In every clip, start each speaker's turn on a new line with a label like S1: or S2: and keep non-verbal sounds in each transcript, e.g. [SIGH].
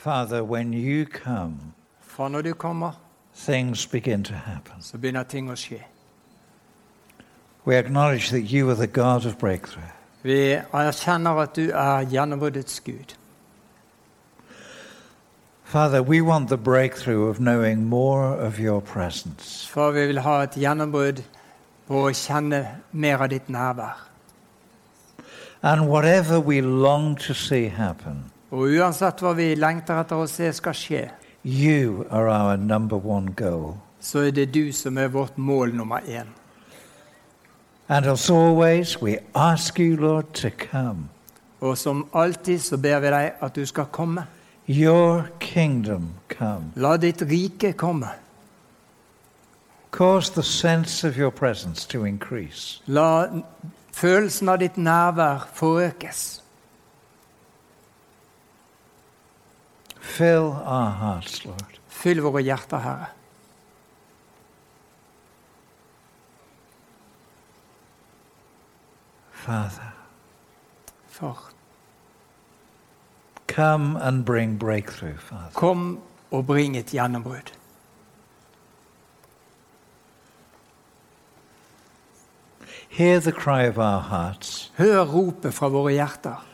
S1: Father, when you come,
S2: For når du kommer,
S1: things begin to happen.
S2: så begynner ting å skje.
S1: We acknowledge that you are the God of breakthrough.
S2: Vi erkjenner at du er gjennombruddets Gud.
S1: Father, we want the breakthrough of knowing more of your presence.
S2: For vi vil ha et gjennombrudd på å kjenne mer av ditt nærvær.
S1: And whatever we long to see happen,
S2: Og uansett hva vi lengter etter å se skal skje,
S1: you are our number one goal.
S2: så er det du som er vårt mål nummer én.
S1: And as always, we ask you, Lord, to come.
S2: Og som alltid så ber vi deg at du skal komme.
S1: Your kingdom come.
S2: La ditt rike komme.
S1: Cause the sense of your presence to increase.
S2: La følelsen av ditt nærvær forøkes.
S1: Fill our hearts, Lord.
S2: Fyll våre hjerter, Herre.
S1: Father,
S2: For
S1: come and bring breakthrough, Father.
S2: kom og bring et gjennombrudd.
S1: Hear the cry of our hearts.
S2: Hør ropet fra våre hjerter.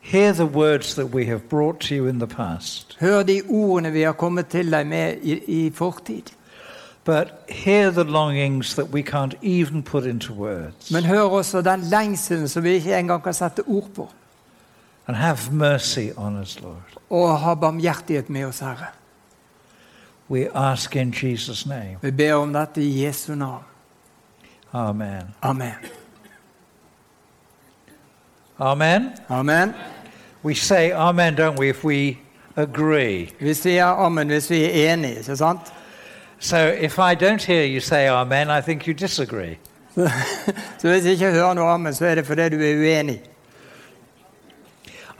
S1: Hear the words that we have brought to you in the past.
S2: Hør de ordene vi har kommet til deg med i, i fortid.
S1: But hear the longings that we can't even put into words.
S2: Men hør også den lengselen som vi ikke engang kan sette ord på.
S1: And have mercy on us, Lord.
S2: Og ha barmhjertighet med oss, Herre.
S1: We ask in Jesus' name.
S2: Vi ber om dette i Jesu navn.
S1: Amen.
S2: Amen.
S1: Amen.
S2: Amen.
S1: We say amen, don't we, if we agree.
S2: Vi sier amen hvis vi er enige, ikke sant?
S1: So if I don't hear you say amen, I think you disagree. [LAUGHS]
S2: Så hvis jeg ikke hører noe amen, så er det fordi du er uenig.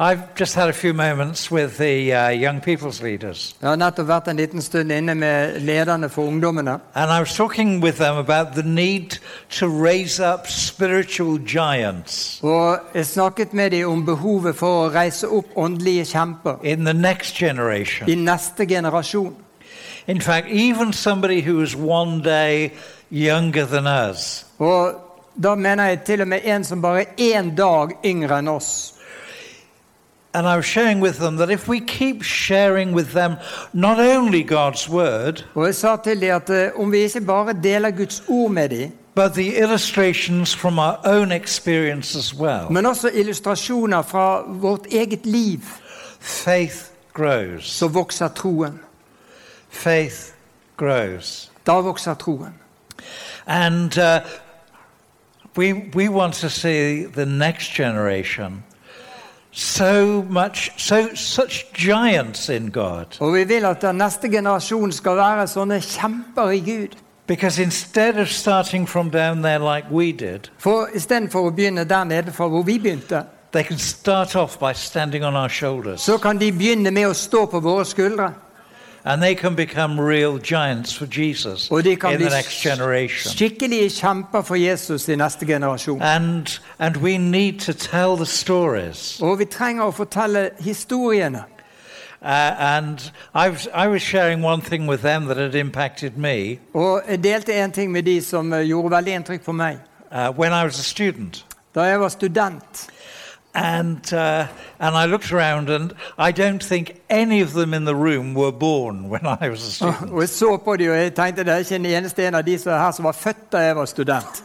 S1: I've just had a few moments with the uh, young people's leaders,
S2: Jeg har nettopp vært en liten stund inne med lederne for ungdommene.
S1: and I was talking with them about the need to raise up spiritual giants
S2: Og jeg snakket med dem om behovet for å reise opp åndelige kjemper
S1: in the next
S2: i
S1: generation.
S2: neste generasjon.
S1: In fact, even somebody who is one day younger than us.
S2: Og da mener jeg til og med en som bare er én dag yngre enn oss.
S1: And I was sharing with them that if we keep sharing with them not only God's word,
S2: Og jeg sa til dem at eh, om vi ikke bare deler Guds ord med dem,
S1: but the illustrations from our own experience as well,
S2: men også illustrasjoner fra vårt eget liv,
S1: faith grows.
S2: så vokser troen.
S1: Faith grows.
S2: Da vokser troen.
S1: And uh, we, we want to see the next generation so much, so such giants in God.
S2: Og vi vil at den neste generasjon skal være sånne kjemper i Gud.
S1: Because instead of starting from down there like we did,
S2: For istedenfor å begynne der nede fra hvor vi begynte,
S1: they can start off by standing on our shoulders.
S2: så kan de begynne med å stå på våre skuldre.
S1: And they can become real giants for Jesus in the next generation.
S2: skikkelige kjemper for Jesus i neste generasjon.
S1: And, and we need to tell the stories.
S2: Og vi trenger å fortelle historiene.
S1: Uh, and I've, I was sharing one thing with them that had impacted me
S2: Og delte en ting med de som eh, gjorde veldig inntrykk på meg.
S1: uh, when I was a student.
S2: Da jeg var student,
S1: And, uh, and I looked around, and I don't think any of them in the room were born when I was a student.
S2: og jeg så på dem, og jeg tenkte det er ikke en eneste en av de som er her som var født da jeg var student.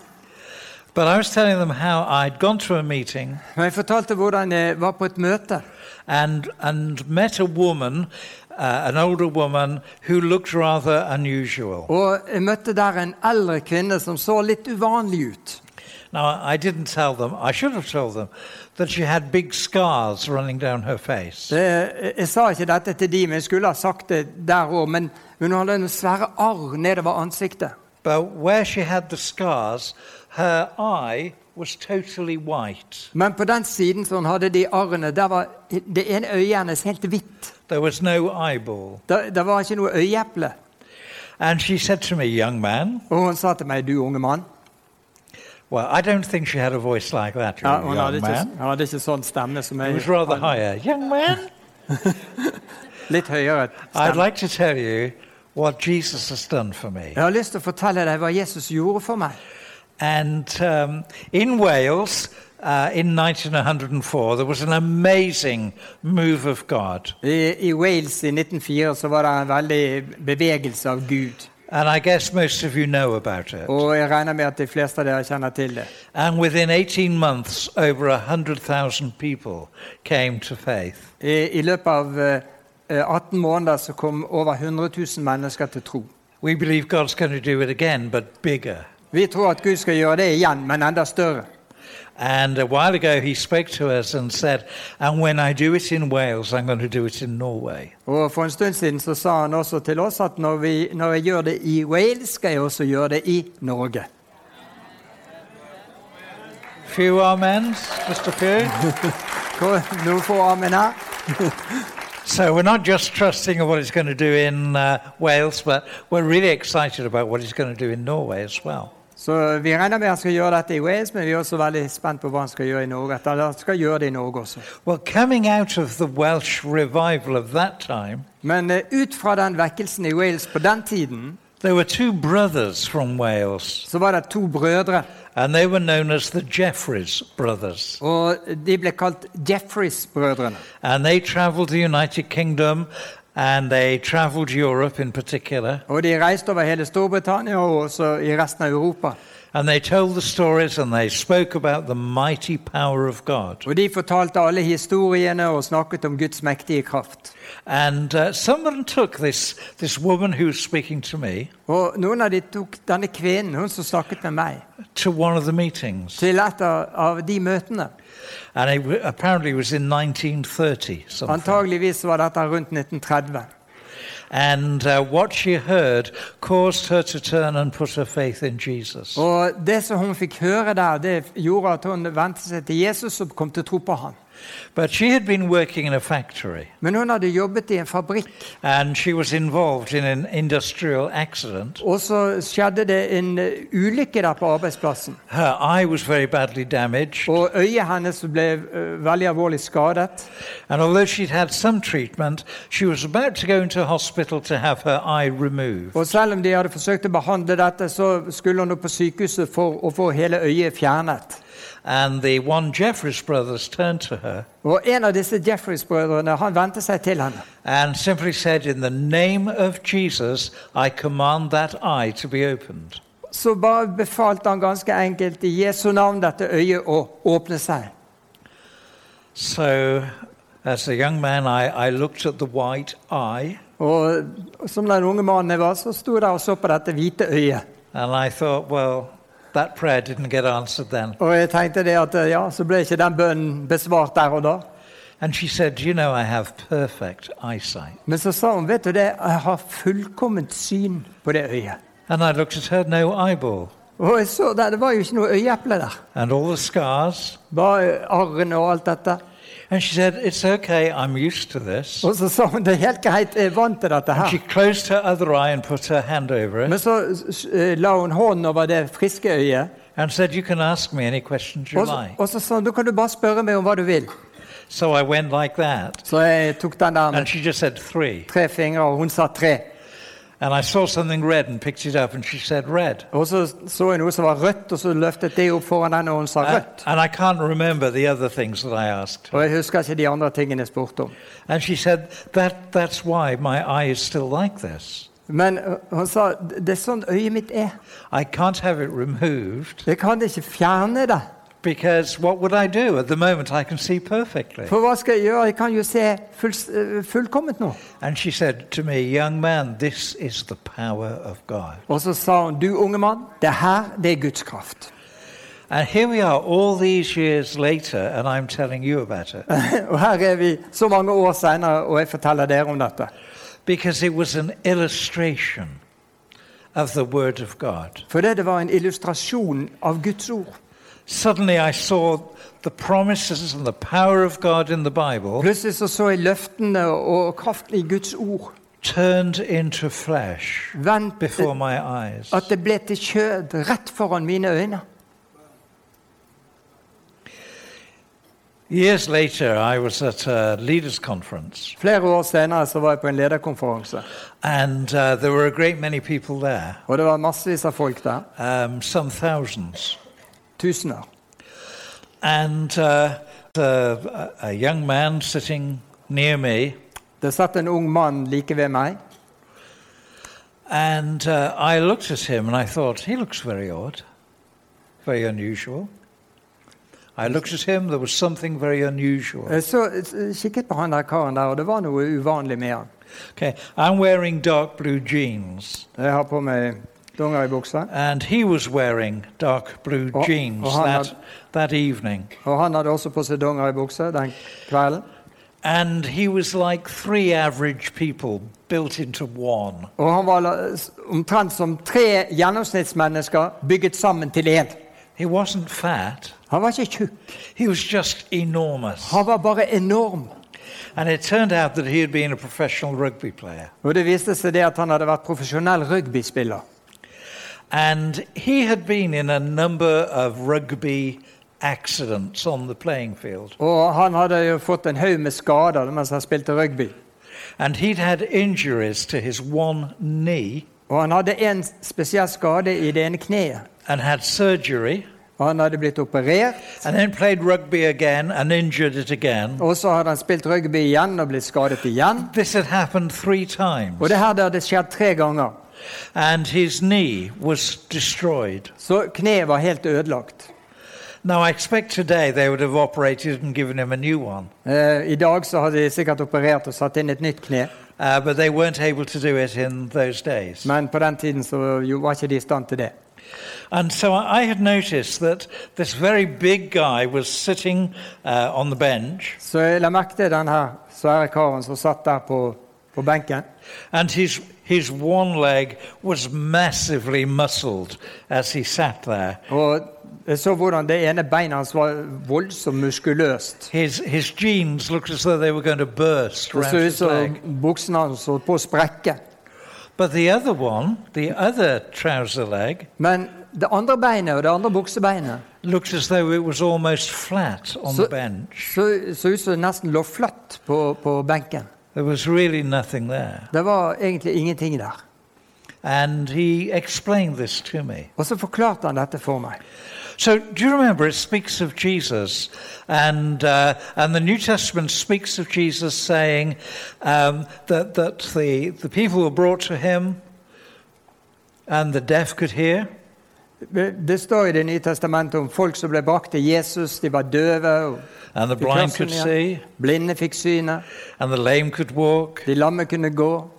S1: But I was telling them how I'd gone to a meeting
S2: Men jeg fortalte hvordan jeg var på et møte.
S1: and, and met a woman, uh, an older woman, who looked rather unusual.
S2: Og jeg møtte der en eldre kvinne som så litt uvanlig ut.
S1: Now, I didn't tell them, I should have told them, that she had big scars running down her face.
S2: Det, jeg sa ikke dette til de, men jeg skulle ha sagt det der òg. Men hun hadde en svære arr nedover ansiktet.
S1: But where she had the scars, her eye was totally white.
S2: Men på den siden som hun hadde de arrene, der var det ene øyet hennes helt hvitt.
S1: There was no eyeball.
S2: Det, det var ikke noe øyeeple.
S1: And she said to me, Young man,
S2: Og hun sa til meg, 'Du unge mann'.
S1: Well, I don't think she had a voice like that,
S2: Ja, hun hadde ikke, hun hadde ikke sånn stemme som
S1: It
S2: jeg
S1: was rather higher. Young man? [LAUGHS]
S2: litt høyere
S1: I'd like to tell you what Jesus has done for me.
S2: Jeg har lyst til å fortelle deg hva Jesus gjorde for meg.
S1: And um, in Wales, uh, in 1904, there was an amazing move of God.
S2: I, I Wales i 1904 så var det en veldig bevegelse av Gud.
S1: And I guess most of you know about it.
S2: Og jeg regner med at de fleste av dere kjenner til det.
S1: And within 18 months, over 100,000 people came to faith.
S2: I, i løpet av eh, 18 måneder så kom over 100 000 mennesker til tro.
S1: We believe God's going to do it again, but bigger.
S2: Vi tror at Gud skal gjøre det igjen, men enda større.
S1: And a while ago, he spoke to us and said, And when I do it in Wales, I'm going to do it in Norway.
S2: Og For en stund siden så sa han også til oss at når, vi, når jeg gjør det i Wales, skal jeg også gjøre det i Norge.
S1: Few amens, just a few. [LAUGHS]
S2: Hvor- Noen få amen her.
S1: so we're not just trusting in what he's going to do in uh, Wales, but we're really excited about what he's going to do in Norway as well.
S2: Så Vi regner med han skal gjøre dette i Wales, men vi er også veldig spent på hva han skal gjøre i Norge. At han skal gjøre det i Norge også.
S1: Well, coming out of the Welsh revival of that time,
S2: Men eh, ut fra den vekkelsen i Wales på den tiden,
S1: there were two brothers from Wales,
S2: så var det to brødre.
S1: and they were known as the Jeffreys brothers.
S2: Og de ble kalt Jeffreys-brødrene.
S1: And they traveled the United Kingdom and they traveled Europe in particular.
S2: Og de reiste over hele Storbritannia og også i resten av Europa.
S1: And they told the stories and they spoke about the mighty power of God.
S2: Og de fortalte alle historiene og snakket om Guds mektige kraft.
S1: And uh, someone took this, this woman who was speaking to me
S2: Og noen av de tok denne kvinnen, hun som snakket med meg,
S1: to one of the meetings.
S2: til et av, av de møtene.
S1: And it apparently was in 1930 something.
S2: Antageligvis var dette rundt 1930.
S1: And uh, what she heard caused her to turn and put her faith in Jesus.
S2: Og det som hun fikk høre der, det gjorde at hun vendte seg til Jesus og kom til å tro på ham.
S1: But she had been working in a factory
S2: Men hun hadde jobbet i en fabrikk,
S1: and she was involved in an industrial accident.
S2: og så skjedde det en eh, ulykke der på arbeidsplassen.
S1: Her eye was very badly damaged,
S2: Og øyet hennes ble eh, veldig alvorlig skadet.
S1: and although she'd had some treatment, she was about to go into hospital to have her eye removed.
S2: Og selv om de hadde forsøkt å behandle dette, så skulle hun på sykehuset for å få hele øyet fjernet.
S1: And the one Jeffreys brothers turned to her
S2: Og en av disse Jeffreys-brødrene han vendte seg til henne.
S1: and simply said, In the name of Jesus, I command that eye to be opened.
S2: Så bare befalte han ganske enkelt i Jesu navn dette øyet å åpne seg.
S1: So, as a young man, I, I looked at the white eye
S2: Og som den unge mannen jeg var, så sto jeg der og så på dette hvite øyet.
S1: and I thought, well, that prayer didn't get answered then.
S2: Og jeg tenkte det at ja, så ble ikke den bønnen besvart der og da.
S1: And she said, You know, I have perfect eyesight.
S2: Men så sa hun, vet du det, jeg har fullkomment syn på det øyet.
S1: And I looked at her, no eyeball.
S2: Og jeg så der, det var jo ikke noe øyeeple der.
S1: And all the scars.
S2: Bare arrene og alt dette.
S1: And she said, It's okay, I'm used to this.
S2: Og så sa hun det er helt greit, jeg er vant til dette
S1: And she closed her other eye and put her hand over it
S2: Men så eh, la hun hånden over det friske øyet.
S1: and said, You can ask me any questions you
S2: Og så,
S1: like.
S2: og så sa hun da kan du bare spørre meg om hva du vil.
S1: So I went like that.
S2: Så jeg tok den der med
S1: And she just said, Three.
S2: tre fingre, og hun sa tre.
S1: And I saw something red and picked it up, and she said, Red.
S2: Og så så jeg noe som var rødt, og så løftet det opp foran henne, og hun sa rødt.
S1: and I can't remember the other things that I asked.
S2: Og jeg husker ikke de andre tingene jeg spurte om.
S1: And she said, that, That's why my eye is still like this.
S2: Men hun sa det er sånn øyet mitt er.
S1: I can't have it removed
S2: Jeg kan ikke fjerne det.
S1: Because what would I do? At the moment, I can see perfectly.
S2: For hva skal jeg gjøre? Jeg kan jo se full, øh, fullkomment nå.
S1: And she said to me, Young man, this is the power of God.
S2: Og så sa hun, du unge mann, det her, det er Guds kraft.
S1: And here we are all these years later, and I'm telling you about it. [LAUGHS]
S2: og her er vi så mange år senere, og jeg forteller dere om dette.
S1: Because it was an illustration of the Word of God.
S2: For det, det var en illustrasjon av Guds ord.
S1: Suddenly I saw the promises and the power of God in the Bible
S2: Plutselig så, så jeg løftene og kraften i Guds ord.
S1: turned into flesh
S2: Vent
S1: before my eyes.
S2: at det ble til kjød rett foran mine øyne.
S1: Years later, I was at a leaders' conference,
S2: Flere år senere så var jeg på en lederkonferanse,
S1: and uh, there were a great many people there,
S2: og det var massevis av folk der.
S1: um, some thousands.
S2: Tusener.
S1: And uh, a, a young man sitting near me,
S2: Det satt en ung mann like ved meg,
S1: and uh, I looked at him and I thought, he looks very odd, very unusual. I looked at him, there was something very unusual.
S2: Jeg så eh, kikket på han der karen der, og det var noe uvanlig med han.
S1: Okay, I'm wearing dark blue jeans,
S2: Jeg har på meg dongeribukse,
S1: and he was wearing dark blue
S2: Oh,
S1: jeans
S2: oh, han
S1: that, that evening.
S2: og han hadde også på seg dongeribukse den kvelden.
S1: And he was like three average people built into one.
S2: Og han var omtrent som tre gjennomsnittsmennesker bygget sammen til én.
S1: He wasn't fat,
S2: Han var ikke tjukk,
S1: he was just enormous.
S2: han var bare enorm.
S1: And it turned out that he had been a professional rugby player.
S2: Og det viste seg det at han hadde vært profesjonell rugbyspiller.
S1: And he had been in a number of rugby accidents on the playing field.
S2: Og han hadde jo fått en haug med skader mens han spilte rugby.
S1: And he'd had injuries to his one knee
S2: Og han hadde en spesiell skade i det ene
S1: and had surgery,
S2: Og han hadde blitt operert,
S1: and then played rugby again and injured it again.
S2: og så hadde han spilt rugby igjen og blitt skadet igjen.
S1: This had happened three times.
S2: Og det her det hadde skjedd tre ganger.
S1: And his knee was destroyed.
S2: Så kneet var helt ødelagt.
S1: Now, I expect today they would have operated and given him a new one,
S2: Eh, I dag så hadde de sikkert operert og satt inn et nytt kne,
S1: uh, but they weren't able to do it in those days.
S2: men på den tiden så jo var ikke de i stand til det.
S1: And so I I had noticed that this very big guy was sitting uh, on the bench,
S2: Så jeg la merke til den her svære karen som satt der på, på benken.
S1: and his, his one leg was massively muscled as he sat there.
S2: Og jeg så hvordan det ene beinet hans var voldsomt muskuløst.
S1: His, his jeans looked as though they were going to burst
S2: Det så ut
S1: his leg.
S2: som buksene hans holdt på å sprekke.
S1: But the other one, the other trouser leg,
S2: Men det andre beinet og det andre buksebeinet
S1: looked as though it was almost flat on
S2: så,
S1: the bench.
S2: så, så ut som det nesten lå flatt på, på benken.
S1: There was really nothing there.
S2: Det var egentlig ingenting der.
S1: And he explained this to me.
S2: Og så forklarte han dette for meg.
S1: So, do you remember it speaks of Jesus, and uh, and the New Testament speaks of Jesus saying um, that that the the people were brought to him, and the deaf could hear,
S2: Det står i Det nye testamentet om folk som ble brakt til Jesus. De var døve, blinde fikk synet, de lamme kunne gå.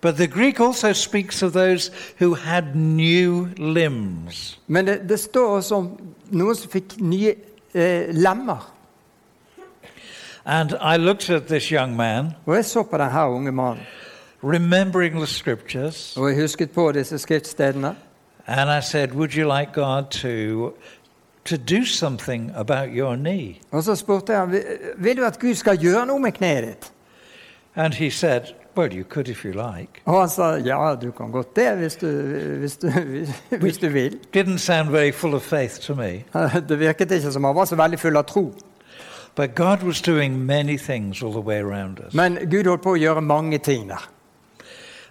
S1: But the Greek also speaks of those who had new limbs.
S2: Men det, det står også om noen som fikk nye eh, lemmer.
S1: And I looked at this young man,
S2: Og jeg så på denne unge mannen,
S1: remembering the scriptures,
S2: og jeg husket på disse skriftstedene.
S1: And I said, Would you like God to, to do something about your knee?
S2: Og så spurte jeg vil, du at Gud skal gjøre noe med kneet ditt.
S1: And he said, Well, you could if you like.
S2: Og han sa ja, du kan godt det hvis du, hvis du, [LAUGHS] hvis du vil.
S1: Didn't sound very full of faith to me. [LAUGHS]
S2: Det virket ikke som han var så veldig full av tro.
S1: But God was doing many things all the way around us.
S2: Men Gud holdt på å gjøre mange ting der.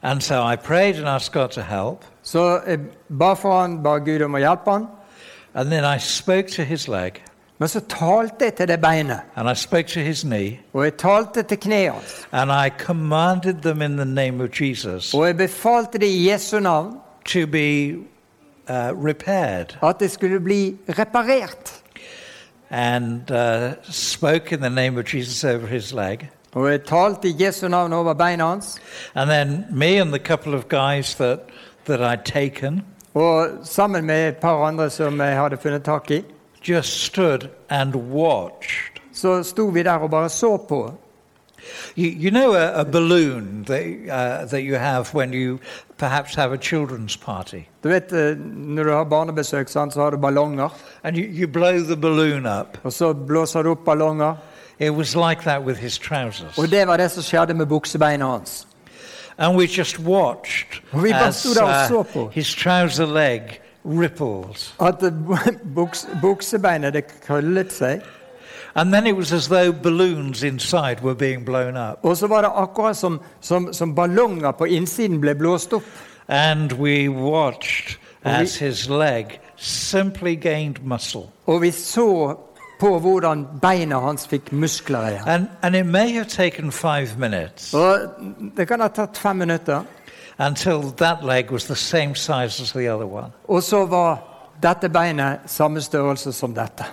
S1: And so I prayed and asked God to help.
S2: Så jeg ba for han, ba Gud om å hjelpe han.
S1: And then I spoke to his leg,
S2: Men så talte jeg til det beinet,
S1: and I spoke to his knee,
S2: og jeg talte til kneet hans.
S1: and I commanded them in the name of Jesus
S2: Og jeg befalte det i Jesu navn
S1: to be uh, repaired.
S2: at det skulle bli reparert.
S1: And uh, spoke in the name of Jesus over his leg.
S2: Og jeg talte i Jesu navn over beina hans.
S1: And then me and the couple of guys that, that I'd taken
S2: Og sammen med et par andre som jeg hadde funnet tak i,
S1: just stood and watched.
S2: så sto vi der og bare så på.
S1: You, you know a, a balloon that, uh, that you have when you perhaps have a children's party,
S2: Du vet, eh, Når du har barnebesøk, sant, så har du ballonger.
S1: and you, you blow the balloon up.
S2: Og så blåser du opp ballonger.
S1: It was like that with his trousers.
S2: Og det var det som skjedde med buksebeina hans.
S1: And we just watched
S2: Og vi bare
S1: as
S2: stod der og så på.
S1: uh, his trouser leg rippled.
S2: At buks, buksebeinet krøllet seg.
S1: And then it was as though balloons inside were being blown up.
S2: Og så var det akkurat som, som, som ballonger på innsiden ble blåst opp.
S1: And we watched as his leg simply gained muscle.
S2: Og vi så på hvordan beina hans fikk muskler igjen.
S1: And, and it may have taken five minutes
S2: Og det kan ha tatt fem minutter,
S1: until that leg was the same size as the other one.
S2: og så var dette beinet samme størrelse som dette.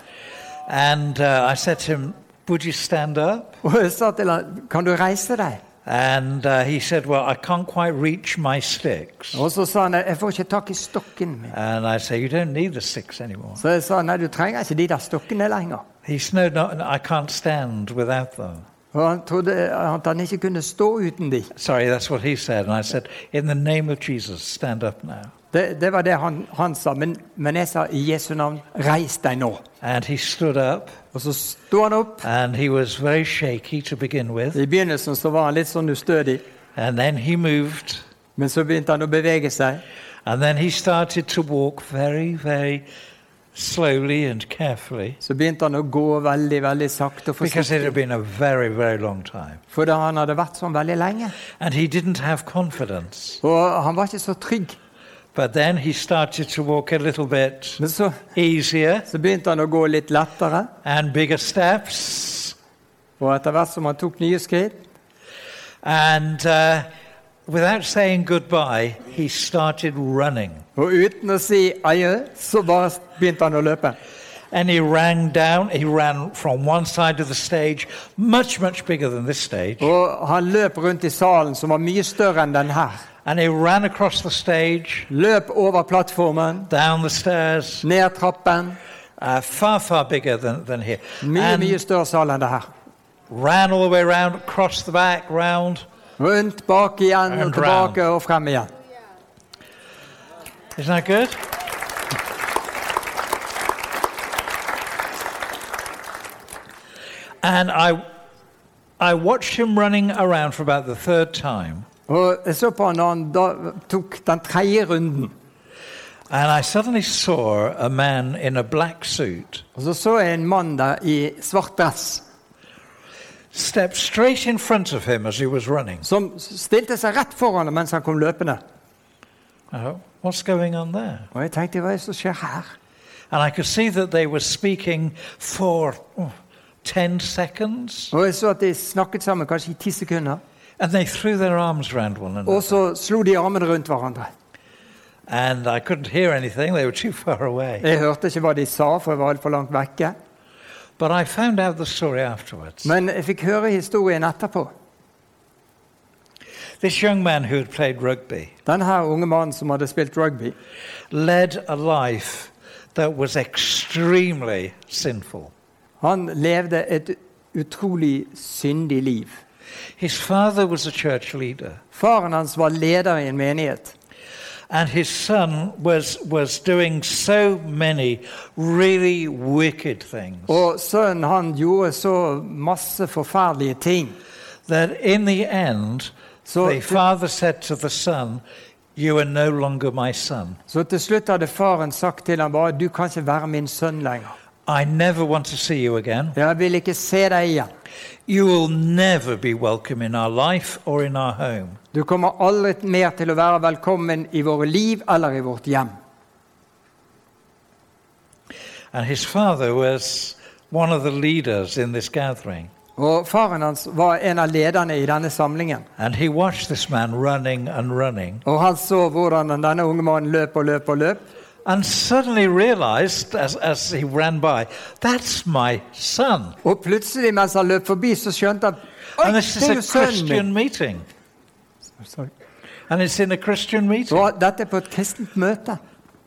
S1: And uh, I said to him, Would you stand up?
S2: Og jeg sa til ham, kan du reise deg?
S1: And uh, he said, Well, I can't quite reach my sticks.
S2: Og så sa han, jeg får ikke tak i stokken min.
S1: And I said, You don't need the sticks anymore.
S2: Så jeg sa, nei, du trenger ikke de der stokkene lenger.
S1: He said, No, no, I can't stand without them.
S2: Og han trodde at han ikke kunne stå uten de.
S1: Sorry, that's what he said. And I said, In the name of Jesus, stand up now.
S2: Det, det var det han, han sa. Men, men jeg sa i Jesu navn, reis deg nå.
S1: And he stood up,
S2: Og så sto han opp.
S1: and he was very shaky to begin with.
S2: I begynnelsen så var han litt sånn ustødig,
S1: And then he moved,
S2: men så begynte han å bevege seg.
S1: and then he started to walk very, very slowly and carefully
S2: Så begynte han å gå veldig veldig sakte og
S1: because it had
S2: forsiktig.
S1: been a very, very long time.
S2: For han hadde vært sånn veldig lenge.
S1: And he didn't have confidence.
S2: Og han var ikke så trygg.
S1: But then he started to walk a little bit
S2: Men så,
S1: easier
S2: så begynte han å gå litt lettere.
S1: and bigger steps.
S2: Og etter hvert som han tok nye skritt,
S1: And uh, without saying goodbye, he started running.
S2: og uten å si adjø, så bare begynte han å løpe.
S1: And he ran down, he ran from one side of the stage, much, much bigger than this stage.
S2: Og han løp rundt i salen, som var mye større enn den her.
S1: And he ran across the stage,
S2: Løp over plattformen,
S1: down the stairs,
S2: ned trappen.
S1: uh, far, far bigger than, than here.
S2: Mye,
S1: And
S2: mye større sal enn det her.
S1: ran all the way around, across the back, round.
S2: Rundt, bak igjen, og
S1: And
S2: tilbake og frem igjen.
S1: Isn't that good? And I, I watched him running around for about the third time.
S2: Og så på han da tok den tredje runden.
S1: And I suddenly saw a man in a black suit
S2: Og så så jeg en mann der i svart dress
S1: step straight in front of him as he was running.
S2: som stilte seg rett foran ham mens han kom løpende.
S1: I thought, what's going on there?
S2: Og jeg tenkte, hva er det som skjer her?
S1: And I could see that they were speaking for oh, 10 seconds.
S2: Og jeg så at de snakket sammen kanskje i ti sekunder.
S1: And they threw their arms around one another.
S2: Og så slo de armene rundt hverandre.
S1: And I couldn't hear anything, they were too far away.
S2: Jeg hørte ikke hva de sa, for jeg var altfor langt vekke.
S1: But I found out the story afterwards.
S2: Men jeg fikk høre historien etterpå.
S1: This young man who had played rugby
S2: Denne unge mannen som hadde spilt rugby,
S1: led a life that was extremely sinful.
S2: Han levde et utrolig syndig liv.
S1: His father was a church leader,
S2: Faren hans var leder i en menighet.
S1: and his son was, was doing so many really wicked things
S2: Og sønnen han gjorde så masse forferdelige ting.
S1: that in the end,
S2: So
S1: the
S2: the-
S1: father said to the son, You are no longer my son.
S2: Så til slutt hadde faren sagt til ham bare 'Du kan ikke være min sønn lenger'.
S1: I never want to see you again.
S2: 'Jeg vil ikke se deg igjen'.
S1: You will never be welcome in our life or in our home.
S2: Du kommer aldri mer til å være velkommen i våre liv eller i vårt hjem.
S1: And his father was one of the leaders in this gathering.
S2: Og Faren hans var en av lederne i denne samlingen.
S1: And he watched this man running and running,
S2: Og Han så hvordan denne unge mannen løp og løp og løp.
S1: And suddenly realized as, as he ran by, that's my son.
S2: Og plutselig mens han løp forbi, så skjønte han Oi,
S1: And this
S2: det
S1: is
S2: er
S1: a
S2: jo sønnen
S1: Christian
S2: min!
S1: meeting.
S2: Sorry.
S1: And it's in a Christian meeting.
S2: Og dette er på et kristent møte.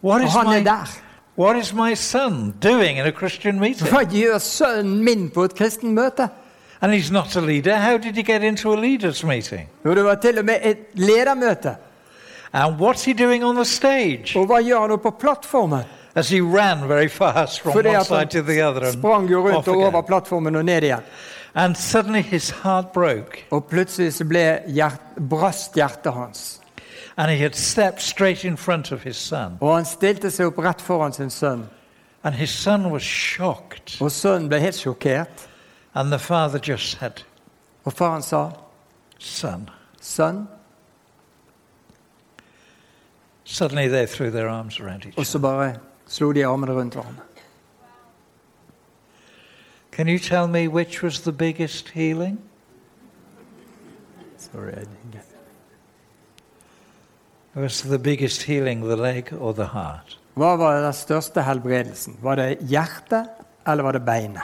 S1: What
S2: Og
S1: is,
S2: han er
S1: my,
S2: der.
S1: what is my son doing in a Christian meeting?
S2: Hva gjør sønnen min på et kristent møte?
S1: And he's not a leader. How did he get into a leader's meeting?
S2: Jo, det var til og med et ledermøte.
S1: And what's he doing on the stage?
S2: Og hva gjør han på plattformen?
S1: As he ran very fast from one side to the other and
S2: sprang
S1: off
S2: rundt og over
S1: again.
S2: plattformen og ned igjen.
S1: And suddenly his heart broke,
S2: Og plutselig så ble hjert, brast hjertet hans.
S1: and he had stepped straight in front of his son.
S2: Og han stilte seg opp rett foran sin sønn.
S1: And his son was shocked.
S2: Og sønnen ble helt sjokkert.
S1: And the father just said,
S2: Og faren sa,
S1: Son.
S2: 'Sønn',
S1: Suddenly they threw their arms around each
S2: og så
S1: other.
S2: bare slo de armene rundt hverandre.
S1: Can you tell me which was the biggest healing?
S2: Sorry, I didn't get it.
S1: Was the biggest healing the leg or the heart?
S2: Hva var den største helbredelsen? Var det hjertet, eller var det beinet?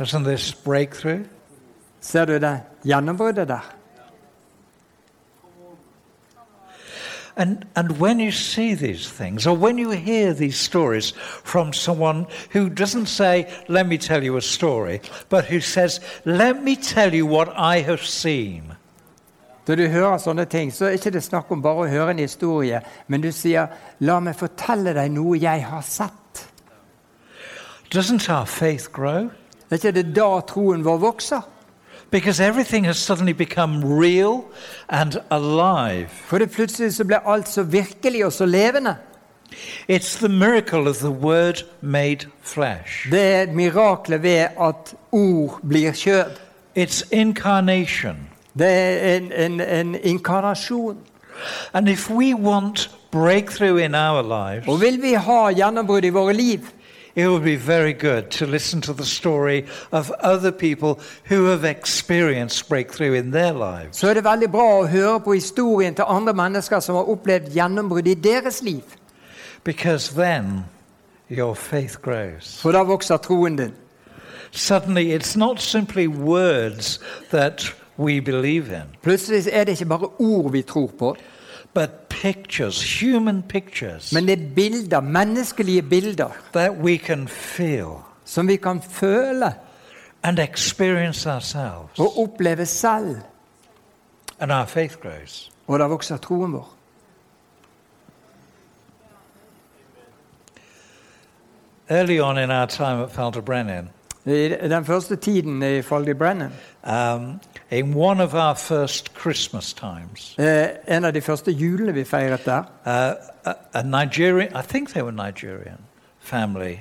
S1: Isn't this breakthrough?
S2: Ser du det gjennombruddet der?
S1: And, and when you see these things, or when you hear these stories from someone who doesn't say, Let me tell you a story, but who says, Let me tell you what I have seen.
S2: Når du hører sånne ting, så er ikke det snakk om bare å høre en historie, men du sier 'la meg fortelle deg noe jeg har sett'.
S1: Doesn't our faith grow?
S2: Er ikke det da troen vår vokser?
S1: Because everything has suddenly become real and alive.
S2: For det plutselig så ble alt så virkelig og så levende.
S1: It's the miracle of the Word made flesh.
S2: Det er miraklet ved at ord blir kjød.
S1: It's incarnation.
S2: Det er en, en, en inkarnasjon.
S1: And if we want breakthrough in our lives,
S2: Og vil vi ha gjennombrudd i våre liv,
S1: it would be very good to listen to the story of other people who have experienced breakthrough in their lives.
S2: så er det veldig bra å høre på historien til andre mennesker som har opplevd gjennombrudd i deres liv.
S1: Because then your faith grows.
S2: For da vokser troen din.
S1: Suddenly, it's not simply words that we believe in,
S2: Plutselig er det ikke bare ord vi tror på,
S1: but pictures, human pictures
S2: men det er bilder, menneskelige bilder,
S1: that we can feel
S2: som vi kan føle
S1: and experience ourselves.
S2: og oppleve selv.
S1: And our faith grows.
S2: Og da vokser troen vår.
S1: Early on in our time at Falderbrennen,
S2: I den første tiden i Foldy Brennan,
S1: um, in one of our first Christmas times,
S2: eh, en av de første julene vi feiret der,
S1: uh, a, a Nigerian, I think they were Nigerian family,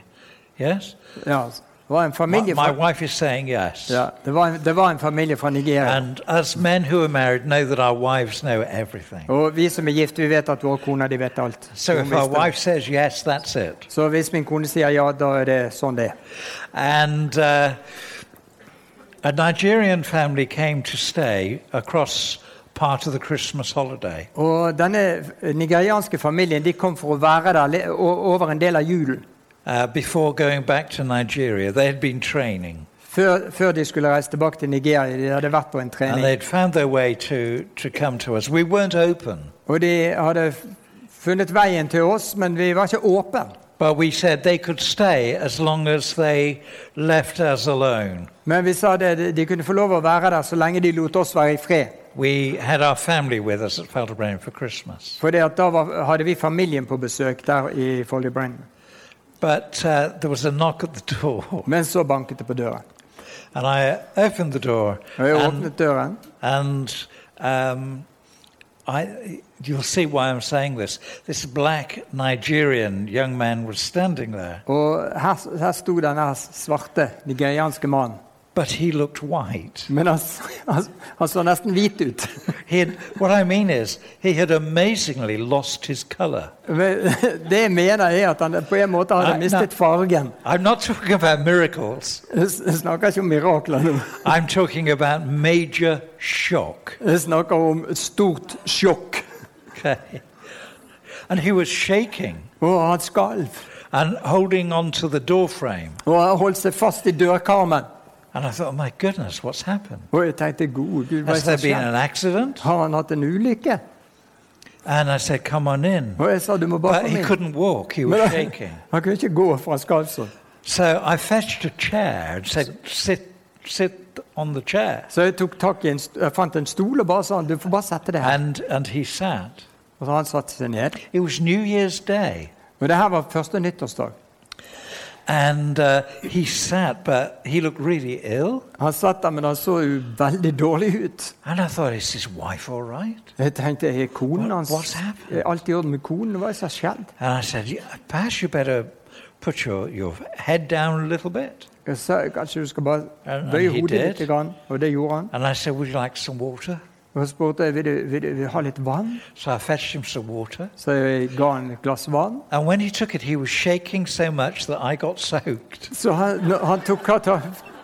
S1: yes?
S2: ja, det var en
S1: My,
S2: familie
S1: my
S2: fra,
S1: wife is saying yes.
S2: ja, det var en, det var en familie fra Nigeria.
S1: And as men who are married know that our wives know everything.
S2: Og vi som er gift, vi vet at våre koner de vet alt.
S1: So
S2: Hun
S1: if our
S2: visste det.
S1: wife says yes, that's it.
S2: Så hvis min kone sier ja, da er det sånn det er.
S1: And uh, a Nigerian family came to stay across part of the Christmas holiday.
S2: Og denne nigerianske familien de kom for å være der over en del av julen.
S1: Uh, before going back to Nigeria, they had been training
S2: Før, før de skulle reise tilbake til Nigeria. De hadde vært på en
S1: and
S2: trening.
S1: they'd found their way to, to come to us. We weren't open,
S2: Og de hadde funnet veien til oss, men vi var ikke åpne.
S1: But we said they could stay as long as they left us alone.
S2: Men vi sa det, de kunne få lov å være der så lenge de lot oss være i fred.
S1: We had our family with us at Felderbrain for Christmas.
S2: For da var, hadde vi familien på besøk der i Folly
S1: But uh, there was a knock at the door,
S2: Men så banket det på døren.
S1: and I opened the door,
S2: Og jeg åpnet døren,
S1: and um, I, you'll see why I'm saying this. This black Nigerian young man was standing there,
S2: og her, her sto denne svarte nigerianske mannen.
S1: but he looked white.
S2: Men han, [LAUGHS] han, han så nesten hvit ut. [LAUGHS]
S1: He had, what I mean is, he had amazingly lost his color. [LAUGHS]
S2: Det jeg mener, er at han på en måte hadde mistet fargen.
S1: I'm not talking about miracles.
S2: Jeg snakker ikke om mirakler nå.
S1: I'm talking about major shock.
S2: Jeg snakker om stort sjokk.
S1: Okay. And he was shaking
S2: Og han skalv.
S1: and holding on to the door frame.
S2: Og han holdt seg fast i dørkarmen.
S1: And I thought, oh my goodness, what's happened?
S2: Og jeg tenkte, gode Gud, hva
S1: Has there been an accident?
S2: Har han hatt en ulykke?
S1: And I said, come on in.
S2: Og jeg sa, du må bare
S1: But
S2: komme
S1: he
S2: inn.
S1: couldn't walk, he was
S2: han,
S1: shaking.
S2: han kunne ikke gå fra skalv sånn.
S1: So I fetched a chair and said, sit, sit on the chair.
S2: Så jeg tok tak i en, st- jeg fant en stol og bare sa, du får bare sette deg her.
S1: And, and he sat.
S2: Og så han satte seg ned.
S1: It was New Year's Day.
S2: Og det her var første nyttårsdag.
S1: And uh, he sat, but he looked really ill.
S2: Han satt der, men han så jo veldig dårlig ut.
S1: And I thought, is his wife all right?
S2: Jeg tenkte, er konen
S1: What-
S2: hans
S1: what's happened?
S2: Er alt i orden med konen? Hva er det som har skjedd?
S1: And I said, "Yeah, perhaps you better put your, your head down a little bit.
S2: Jeg sa kanskje du skal bare
S1: And-
S2: bøye hodet
S1: did.
S2: litt, og det gjorde han.
S1: And I said, would you like some water?
S2: Og så spurte jeg vil du, vil du, vil du ha litt vann,
S1: So I fetched him some water.
S2: så jeg ga han et glass vann.
S1: And when he took it, he was shaking so much that I got soaked.
S2: Så han, han tok,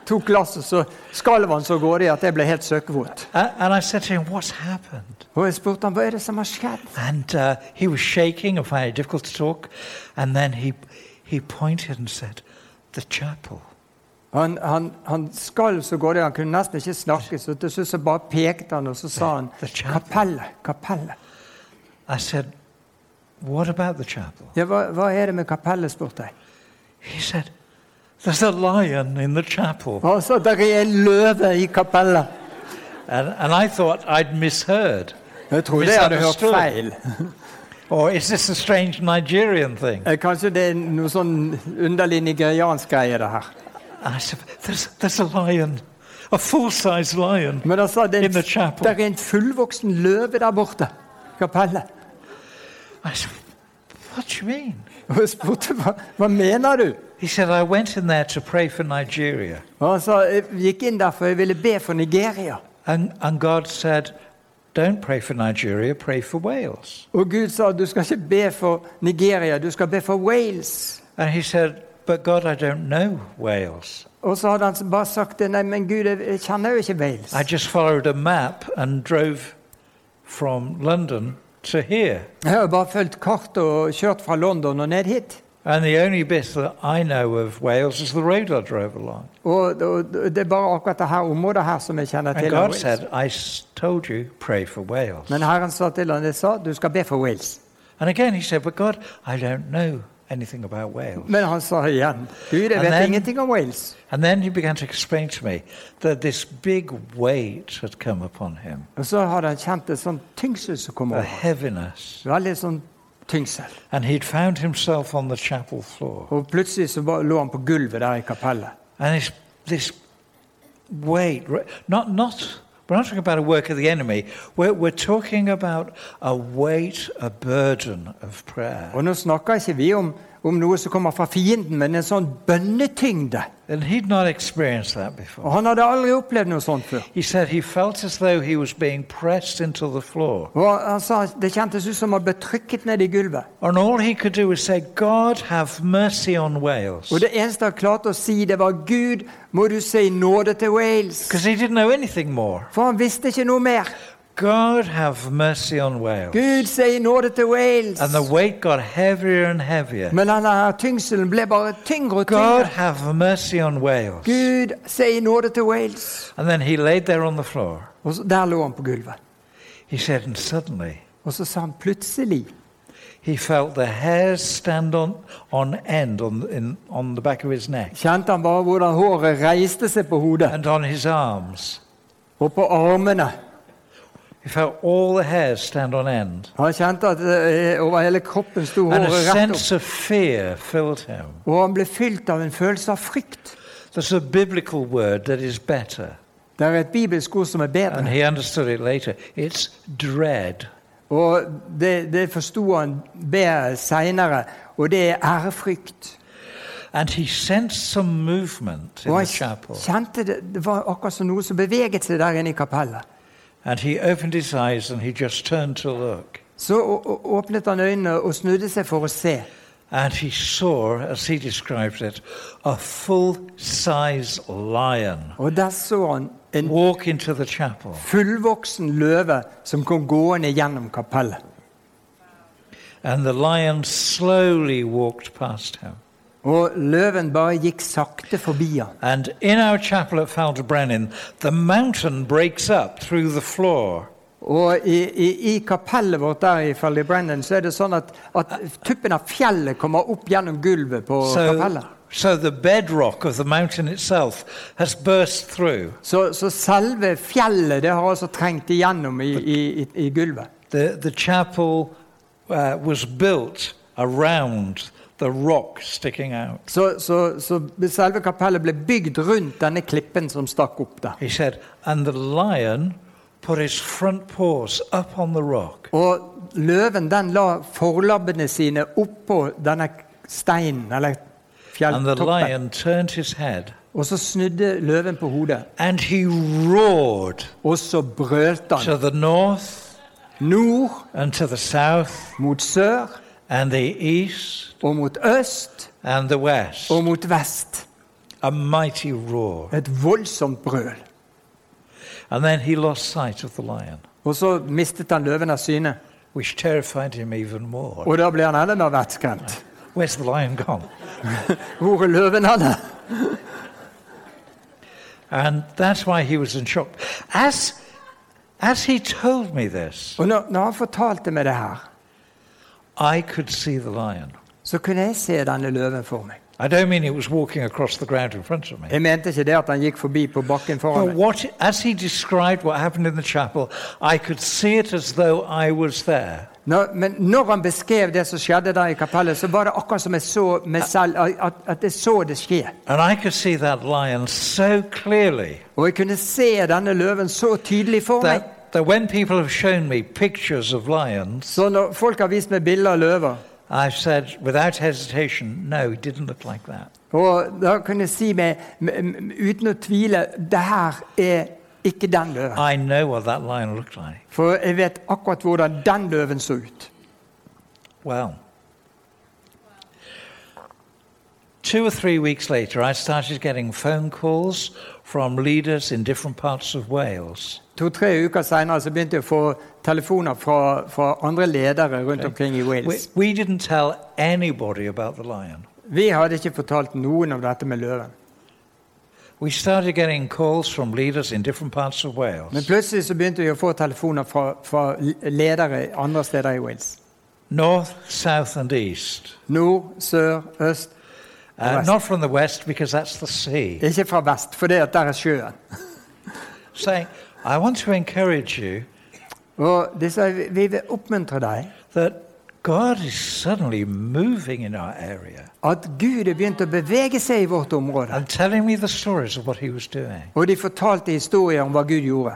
S2: tok glasset, så skalv han så grådig at jeg ble helt søkkvåt.
S1: And I said to him, what's happened?
S2: Og jeg spurte han, hva er det som har skjedd?
S1: And uh, he was shaking and finding it difficult to talk. And then he, he pointed and said, the chapel.
S2: Han, han, han skalv så godt han kunne nesten ikke snakke, så til slutt så bare pekte han, og så sa han kapellet, kapellet.
S1: I said, what about the chapel?
S2: Ja, hva, hva er det med kapellet, spurte jeg.
S1: He said, there's a lion in the chapel.
S2: Han sa, det er en løve i kapellet.
S1: And, and I thought I'd misheard.
S2: Jeg trodde jeg hadde hørt feil. [LAUGHS]
S1: Or is this a strange Nigerian thing?
S2: Eh, Kanskje det er noe sånn underlig nigeriansk greie, det her.
S1: There's, there's a lion, a full-size lion.
S2: Men sa det
S1: In the chapel.
S2: det er en fullvoksen løve der borte. Kapellet.
S1: I said, what do you mean?
S2: Og jeg spurte hva, hva mener du?
S1: He said, I went in there to pray for Nigeria.
S2: Og han sa jeg gikk inn der for jeg ville be for Nigeria.
S1: And, and God said, don't pray for Nigeria, pray for Wales.
S2: Og Gud sa du skal ikke be for Nigeria, du skal be for Wales.
S1: And he said, but God, I don't know Wales.
S2: Og så hadde han bare sagt det, nei, men Gud, jeg kjenner jo ikke Wales.
S1: I just followed a map and drove from London to here.
S2: Jeg har bare fulgt kartet og kjørt fra London og ned hit.
S1: And the only bit that I know of Wales is the road I drove along.
S2: Og, og det er bare akkurat dette området her som jeg kjenner
S1: And
S2: til. av
S1: God
S2: Wales.
S1: said, I s- told you, pray for Wales.
S2: Men Herren sa til han, jeg sa, du skal be for Wales.
S1: And again he said, but God, I don't know anything about Wales.
S2: Men han sa igjen, Gud, jeg
S1: And
S2: vet
S1: then-
S2: ingenting om Wales.
S1: And then he began to explain to me that this big weight had come upon him,
S2: Og så hadde han kjent et sånn tyngsel som kom
S1: a
S2: over.
S1: heaviness.
S2: Veldig sånn tyngsel.
S1: And he'd found himself on the chapel floor.
S2: Og plutselig så lå han på gulvet der i kapellet.
S1: And this, this weight, not, not, we're not talking about a work of the enemy. We're, we're talking about a weight, a burden of prayer.
S2: Vi om, om noe som kommer fra fienden, men en sånn bønnetyngde. Og han hadde aldri opplevd noe sånt før.
S1: He he felt as he was being into the floor.
S2: Og han sa det kjentes ut som han ble trykket ned i gulvet.
S1: Say.
S2: Og det eneste han klarte å si, det var Gud, må du si nåde til Wales. For han visste ikke noe mer.
S1: God, have mercy on Wales.
S2: Gud, sier nåde til Wales.
S1: And the weight got heavier and heavier.
S2: Men denne tyngselen ble bare tyngre og
S1: God,
S2: tyngre.
S1: have mercy on Wales.
S2: Gud, sier nåde til Wales.
S1: And then he laid there on the floor.
S2: Og så, der lå han på gulvet.
S1: He said, and suddenly
S2: Og så sa han plutselig
S1: he felt the hairs stand on, on end on, in, on the back of his neck
S2: Kjente han bare hvordan håret reiste seg på hodet
S1: and on his arms.
S2: og på armene.
S1: He felt all the hairs stand on end.
S2: Han kjente at eh, over hele kroppen sto
S1: And a
S2: håret rett opp.
S1: sense of fear filled him.
S2: Og han ble fylt av en følelse av frykt.
S1: There's a biblical word that is better.
S2: Det er et bibelsk ord som er
S1: And
S2: bedre.
S1: he understood it later. It's dread.
S2: Og det, det forsto han bedre seinere, og det er ærefrykt.
S1: And he sensed some movement in
S2: Og
S1: the
S2: han
S1: chapel.
S2: kjente det, det var akkurat som noe som beveget seg der inne i kapellet.
S1: And he opened his eyes and he just turned to look.
S2: Så åpnet han øynene og snudde seg for å se.
S1: And he saw, as he described it, a full size lion
S2: Og der så han en
S1: walk into the chapel.
S2: fullvoksen løve som kom gående gjennom kapellet.
S1: And the lion slowly walked past him.
S2: Og løven bare gikk sakte forbi han.
S1: And in our chapel at Falderbrennen, the mountain breaks up through the floor.
S2: Og i, i, i kapellet vårt der i Fallibrennen så er det sånn at, at tuppen av fjellet kommer opp gjennom gulvet på
S1: So,
S2: kapellet.
S1: so the bedrock of the mountain itself has burst through.
S2: Så, så selve fjellet det har altså trengt igjennom i, i, i gulvet.
S1: The, the chapel uh, was built around the rock sticking out.
S2: Så, så, så selve kapellet ble bygd rundt denne klippen som stakk opp der.
S1: He said, and the lion put his front paws up on the rock.
S2: Og løven den la forlabbene sine oppå denne steinen, eller
S1: And the
S2: fjelltoppen.
S1: lion turned his head
S2: Og så snudde løven på hodet.
S1: and he roared
S2: Og så brølte han
S1: to the north
S2: nord
S1: and to the south
S2: mot sør
S1: and the east
S2: og mot øst
S1: and the west.
S2: og mot vest.
S1: A mighty roar.
S2: Et voldsomt brøl.
S1: And then he lost sight of the lion,
S2: Og så mistet han løven av syne.
S1: which terrified him even more.
S2: Og da ble han enda mer vettskremt.
S1: Where's the lion gone? [LAUGHS]
S2: Hvor er løven henne?
S1: And that's why he was in shock. As, as he told me this,
S2: Og når, når han fortalte meg det her,
S1: I could see the lion.
S2: så kunne jeg se denne løven for meg.
S1: I don't mean he was walking across the ground in front of me.
S2: Jeg mente ikke det at han gikk forbi på bakken foran
S1: But
S2: meg.
S1: what, as he described what happened in the chapel, I could see it as though I was there.
S2: Når, men når han beskrev det som skjedde der i kapellet, så var det akkurat som jeg så meg selv, at, at jeg så det skje.
S1: And I could see that lion so clearly
S2: Og jeg kunne se denne løven så tydelig for meg.
S1: that, that when people have shown me pictures of lions,
S2: Så når folk har vist meg bilder av løver,
S1: I've said without hesitation, no, it didn't look like that.
S2: og da kunne jeg si meg m- m- uten å tvile det her er ikke den løven.
S1: I know what that lion looked like.
S2: For jeg vet akkurat hvordan den løven så ut.
S1: Well, two or three weeks later, I started getting phone calls from leaders in different parts of Wales.
S2: To-tre uker senere så begynte jeg å få telefoner fra, fra andre ledere rundt omkring i Wales.
S1: we lion.
S2: Vi hadde ikke fortalt noen om dette med løven.
S1: We started getting calls from leaders in different parts of
S2: Men
S1: Wales.
S2: plutselig så begynte vi å få telefoner fra, fra ledere andre steder i Wales.
S1: North, south, and east.
S2: Nord, sør, øst.
S1: Uh, not from the west, because that's the sea.
S2: Ikke fra vest, for det at der er sjøen.
S1: Saying, I want to encourage you
S2: Og det vi vi vil oppmuntre deg
S1: that God is suddenly moving in our area
S2: at Gud er begynt å bevege seg i vårt område.
S1: and telling me the stories of what He was doing.
S2: Og de fortalte historier om hva Gud gjorde.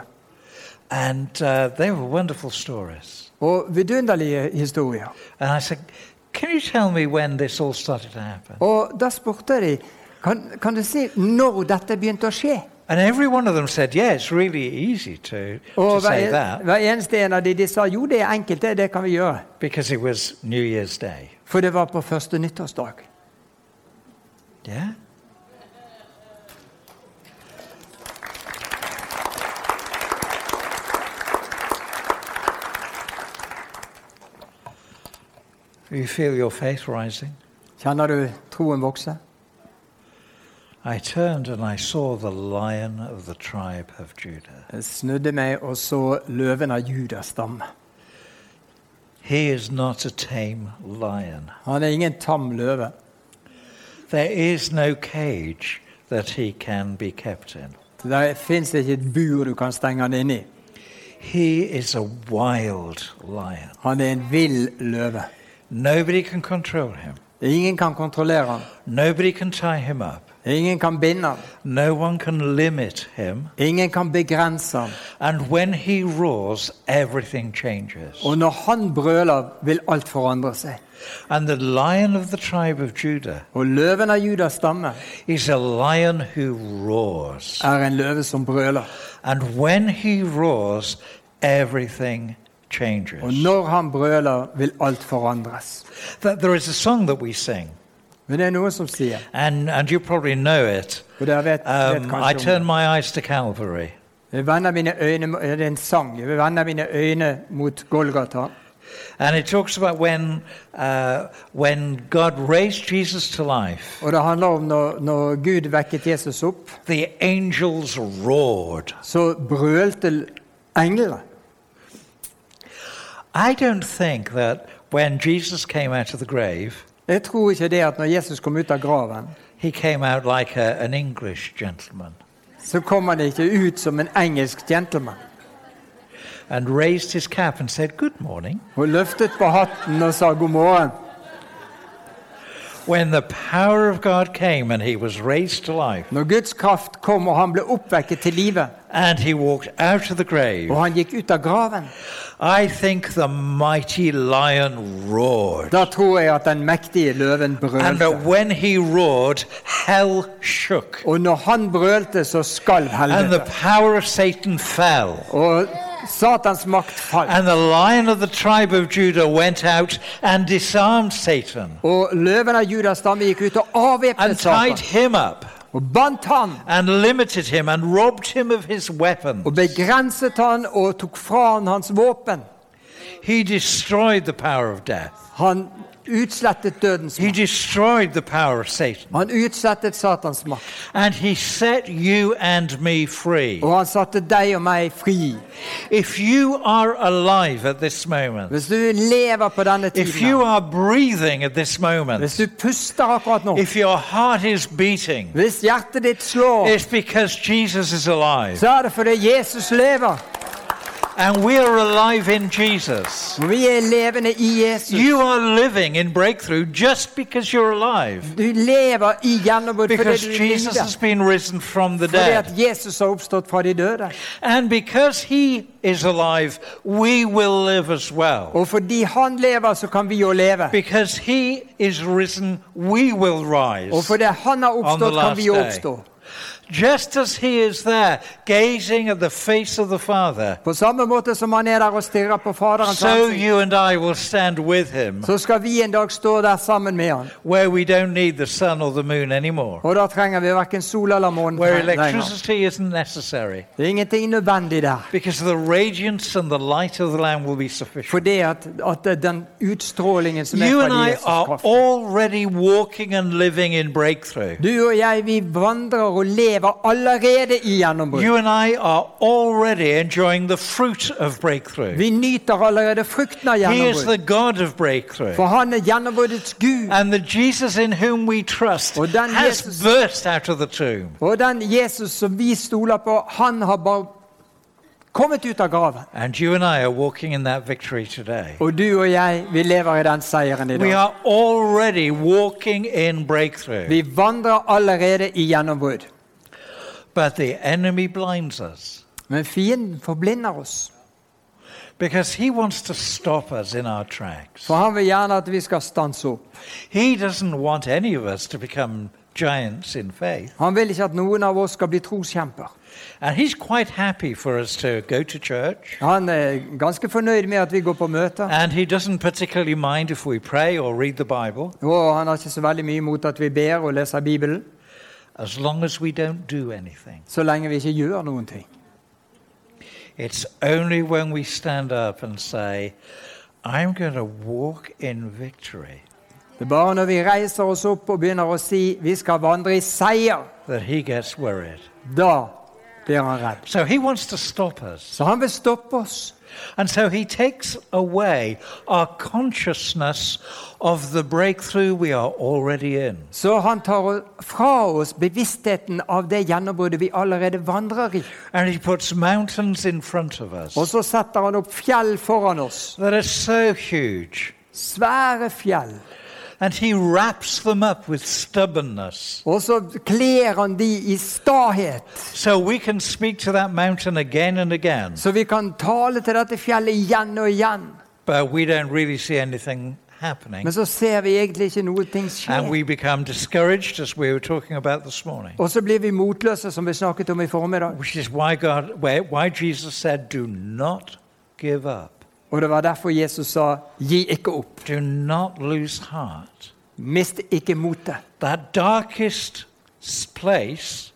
S1: And uh, they were wonderful stories.
S2: Og vidunderlige historier.
S1: And I said, Can you tell me when this all started to happen?
S2: Og da spurte de kan, kan du si når dette begynte å skje.
S1: And every one of them said, Yeah, it's really easy to, to say that
S2: hver eneste en av de, de sa jo det er enkelt, det, det kan vi gjøre.
S1: because it was New Year's Day.
S2: For det var på første nyttårsdag.
S1: Yeah? You feel your faith rising?
S2: Kjenner du troen vokse?
S1: I turned and I saw the lion of the tribe of Judah.
S2: Jeg snudde meg og så løven av Judas stamme.
S1: He is not a tame lion.
S2: Han er ingen tam løve.
S1: There is no cage that he can be kept in.
S2: Det fins ikke et bur du kan stenge han inne i.
S1: He is a wild lion.
S2: Han er en vill løve.
S1: Nobody can control him.
S2: Ingen kan kontrollere ham.
S1: Nobody can tie him up.
S2: Ingen kan binde ham.
S1: No one can limit him.
S2: Ingen kan begrense ham.
S1: And when he roars, everything changes.
S2: Og når han brøler, vil alt forandre seg.
S1: And the lion of the tribe of Judah
S2: Og løven av Judas stamme
S1: is a lion who roars.
S2: er en løve som brøler.
S1: And when he roars, everything changes.
S2: Og når han brøler, vil alt forandres.
S1: That there is a song that we sing,
S2: Men det er noen som sier,
S1: and, and you probably know it.
S2: og dere vet, vet
S1: Um, I turn my eyes to Calvary.
S2: Jeg vender mine øyne, det er en sang. Jeg vender mine øyne mot Golgata.
S1: And it talks about when, uh, when God raised Jesus to life,
S2: Og det handler om når, når Gud vekket Jesus opp,
S1: the angels roared.
S2: så brølte englene.
S1: I don't think that when Jesus came out of the grave,
S2: Jeg tror ikke det at når Jesus kom ut av graven,
S1: he came out like a, an English gentleman
S2: så kom han ikke ut som en engelsk gentleman.
S1: and raised his cap and said, Good morning.
S2: Og løftet på hatten og sa god morgen.
S1: When the power of God came and he was raised to life,
S2: Når Guds kraft kom og han ble oppvekket til live,
S1: and he walked out of the grave,
S2: og han gikk ut av graven,
S1: I think the mighty lion roared.
S2: da tror jeg at den mektige løven
S1: And
S2: brølte.
S1: that when he roared, hell shook.
S2: Og når han brølte, så skalv
S1: And the
S2: helvete.
S1: power of Satan fell.
S2: Og Satans makt.
S1: And the lion of the tribe of Judah went out and disarmed Satan
S2: Og løven av Judas stamme gikk ut og avvæpnet
S1: and tied him up
S2: bandt han
S1: and limited him and robbed him of his weapon.
S2: og begrenset han og tok fra han hans våpen.
S1: He destroyed the power of death.
S2: Han utslettet dødens
S1: He
S2: makt.
S1: destroyed the power of Satan.
S2: Han utslettet Satans makt.
S1: And he set you and me free.
S2: Og han satte deg og meg fri.
S1: If you are alive at this moment,
S2: Hvis du lever på denne
S1: if
S2: tiden,
S1: you
S2: her,
S1: are breathing at this
S2: hvis
S1: moment,
S2: du puster akkurat nå,
S1: if your heart is beating,
S2: hvis hjertet ditt slår,
S1: it's because Jesus is alive.
S2: så er det fordi Jesus lever.
S1: And we are alive in Jesus.
S2: Vi er levende i Jesus.
S1: You are living in breakthrough just because you're alive.
S2: Du lever i gjennombrudd fordi
S1: Because
S2: er
S1: Jesus has been risen from the dead.
S2: at Jesus har oppstått fra de døde.
S1: And because he is alive, we will live as well.
S2: Og fordi han lever, så kan vi jo leve.
S1: Because he is risen, we will rise.
S2: fordi han har oppstått, kan vi oppstå.
S1: Just as he is there, gazing at the face of the Father,
S2: På samme måte som han er der og stirrer på Faderens
S1: so
S2: ansikt,
S1: you and I will stand with him,
S2: så skal vi en dag stå der sammen med han.
S1: where we don't need the sun or the moon anymore,
S2: Og da trenger vi hverken sol eller måne
S1: where
S2: lenger.
S1: electricity isn't necessary.
S2: Det er ingenting nødvendig der.
S1: Because the radiance and the light of the Lamb will be sufficient.
S2: Fordi at, at den utstrålingen som er
S1: You
S2: fra
S1: and I
S2: Jesus
S1: are
S2: kraft.
S1: already walking and living in breakthrough.
S2: Du og jeg, vi vandrer og lever allerede i gjennombrudd.
S1: You and I are already enjoying the fruit of breakthrough.
S2: Vi nyter allerede frukten av
S1: He is
S2: gjennombrudd.
S1: the God of breakthrough.
S2: For han er gjennombruddets Gud.
S1: And the Jesus in whom we trust
S2: Og den
S1: has
S2: Jesus-
S1: burst out of the tomb.
S2: Og den Jesus som vi stoler på, han har bare kommet ut av graven.
S1: And you and I are walking in that victory today.
S2: Og du og jeg, vi lever i den seieren i
S1: We
S2: dag.
S1: are already walking in breakthrough.
S2: Vi vandrer allerede i gjennombrudd.
S1: But the enemy blinds us
S2: Men fienden forblinder oss.
S1: because he wants to stop us in our tracks.
S2: For han vil gjerne at vi skal stanse opp.
S1: He doesn't want any of us to become giants in faith.
S2: Han vil ikke at noen av oss skal bli troskjemper.
S1: And he's quite happy for us to go to church.
S2: Han er ganske fornøyd med at vi går på møter.
S1: And he doesn't particularly mind if we pray or read the Bible,
S2: Og han har ikke så veldig mye imot at vi ber og leser Bibelen,
S1: as long as we don't do anything.
S2: så lenge vi ikke gjør noen ting.
S1: It's only when we stand up and say, I'm going to walk in victory,
S2: Det er bare når vi reiser oss opp og begynner å si vi skal vandre i seier, da blir han redd.
S1: So.
S2: Så han vil stoppe oss.
S1: And so he takes away our consciousness of the breakthrough we are already in.
S2: Så han tar fra oss bevisstheten av det gjennombruddet vi allerede vandrer i.
S1: And he puts mountains in front of us
S2: Og så setter han opp fjell foran oss.
S1: that are so huge.
S2: Svære fjell.
S1: And he wraps them up with stubbornness.
S2: Og så kler han de i stahet,
S1: So we can speak to that mountain again and again,
S2: så vi kan tale til dette fjellet igjen og igjen.
S1: but we don't really see anything happening.
S2: Men så ser vi egentlig ikke noe ting
S1: And we become discouraged, as we were talking about this morning.
S2: Og så blir vi motløse, som vi snakket om i formiddag.
S1: Which is why God, why why Jesus said, "Do not give up.
S2: Og det var derfor Jesus sa, gi ikke opp.
S1: Do not lose heart."
S2: Mist ikke motet.
S1: That darkest place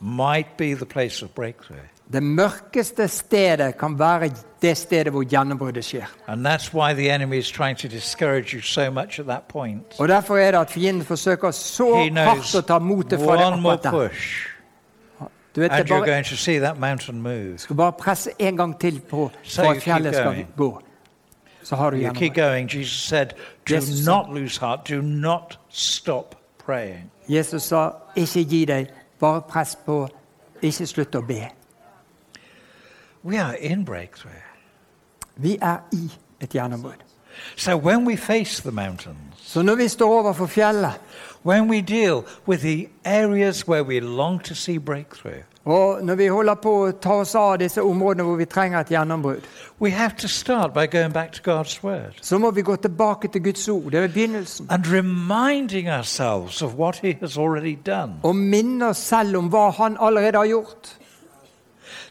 S1: might be the place of breakthrough,
S2: Det mørkeste stedet kan være det stedet hvor gjennombruddet skjer.
S1: and that's why the enemy is trying to discourage you so much at that point.
S2: Og Derfor er det at fienden forsøker så hardt å ta motet fra deg Du vet,
S1: and you're
S2: bare,
S1: going to see that mountain move.
S2: skal bare presse en gang til på
S1: So
S2: for
S1: you keep
S2: fjellet skal
S1: going.
S2: gå. Så har du
S1: You keep going. Jesus said, "Do
S2: said-
S1: not lose heart. Do not stop praying."
S2: Jesus sa, ikke gi deg, bare press på. Ikke slutt å be.
S1: We are in breakthrough.
S2: Vi er i et gjennombrudd.
S1: So when we face the mountains,
S2: Så når vi står overfor fjellet,
S1: when we deal with the areas where we long to see breakthrough,
S2: og når vi holder på å ta oss av disse områdene hvor vi trenger et gjennombrudd,
S1: we have to start by going back to God's Word
S2: så må vi gå tilbake til Guds ord. Det er begynnelsen.
S1: and reminding ourselves of what He has already done.
S2: Og minne oss selv om hva Han allerede har gjort.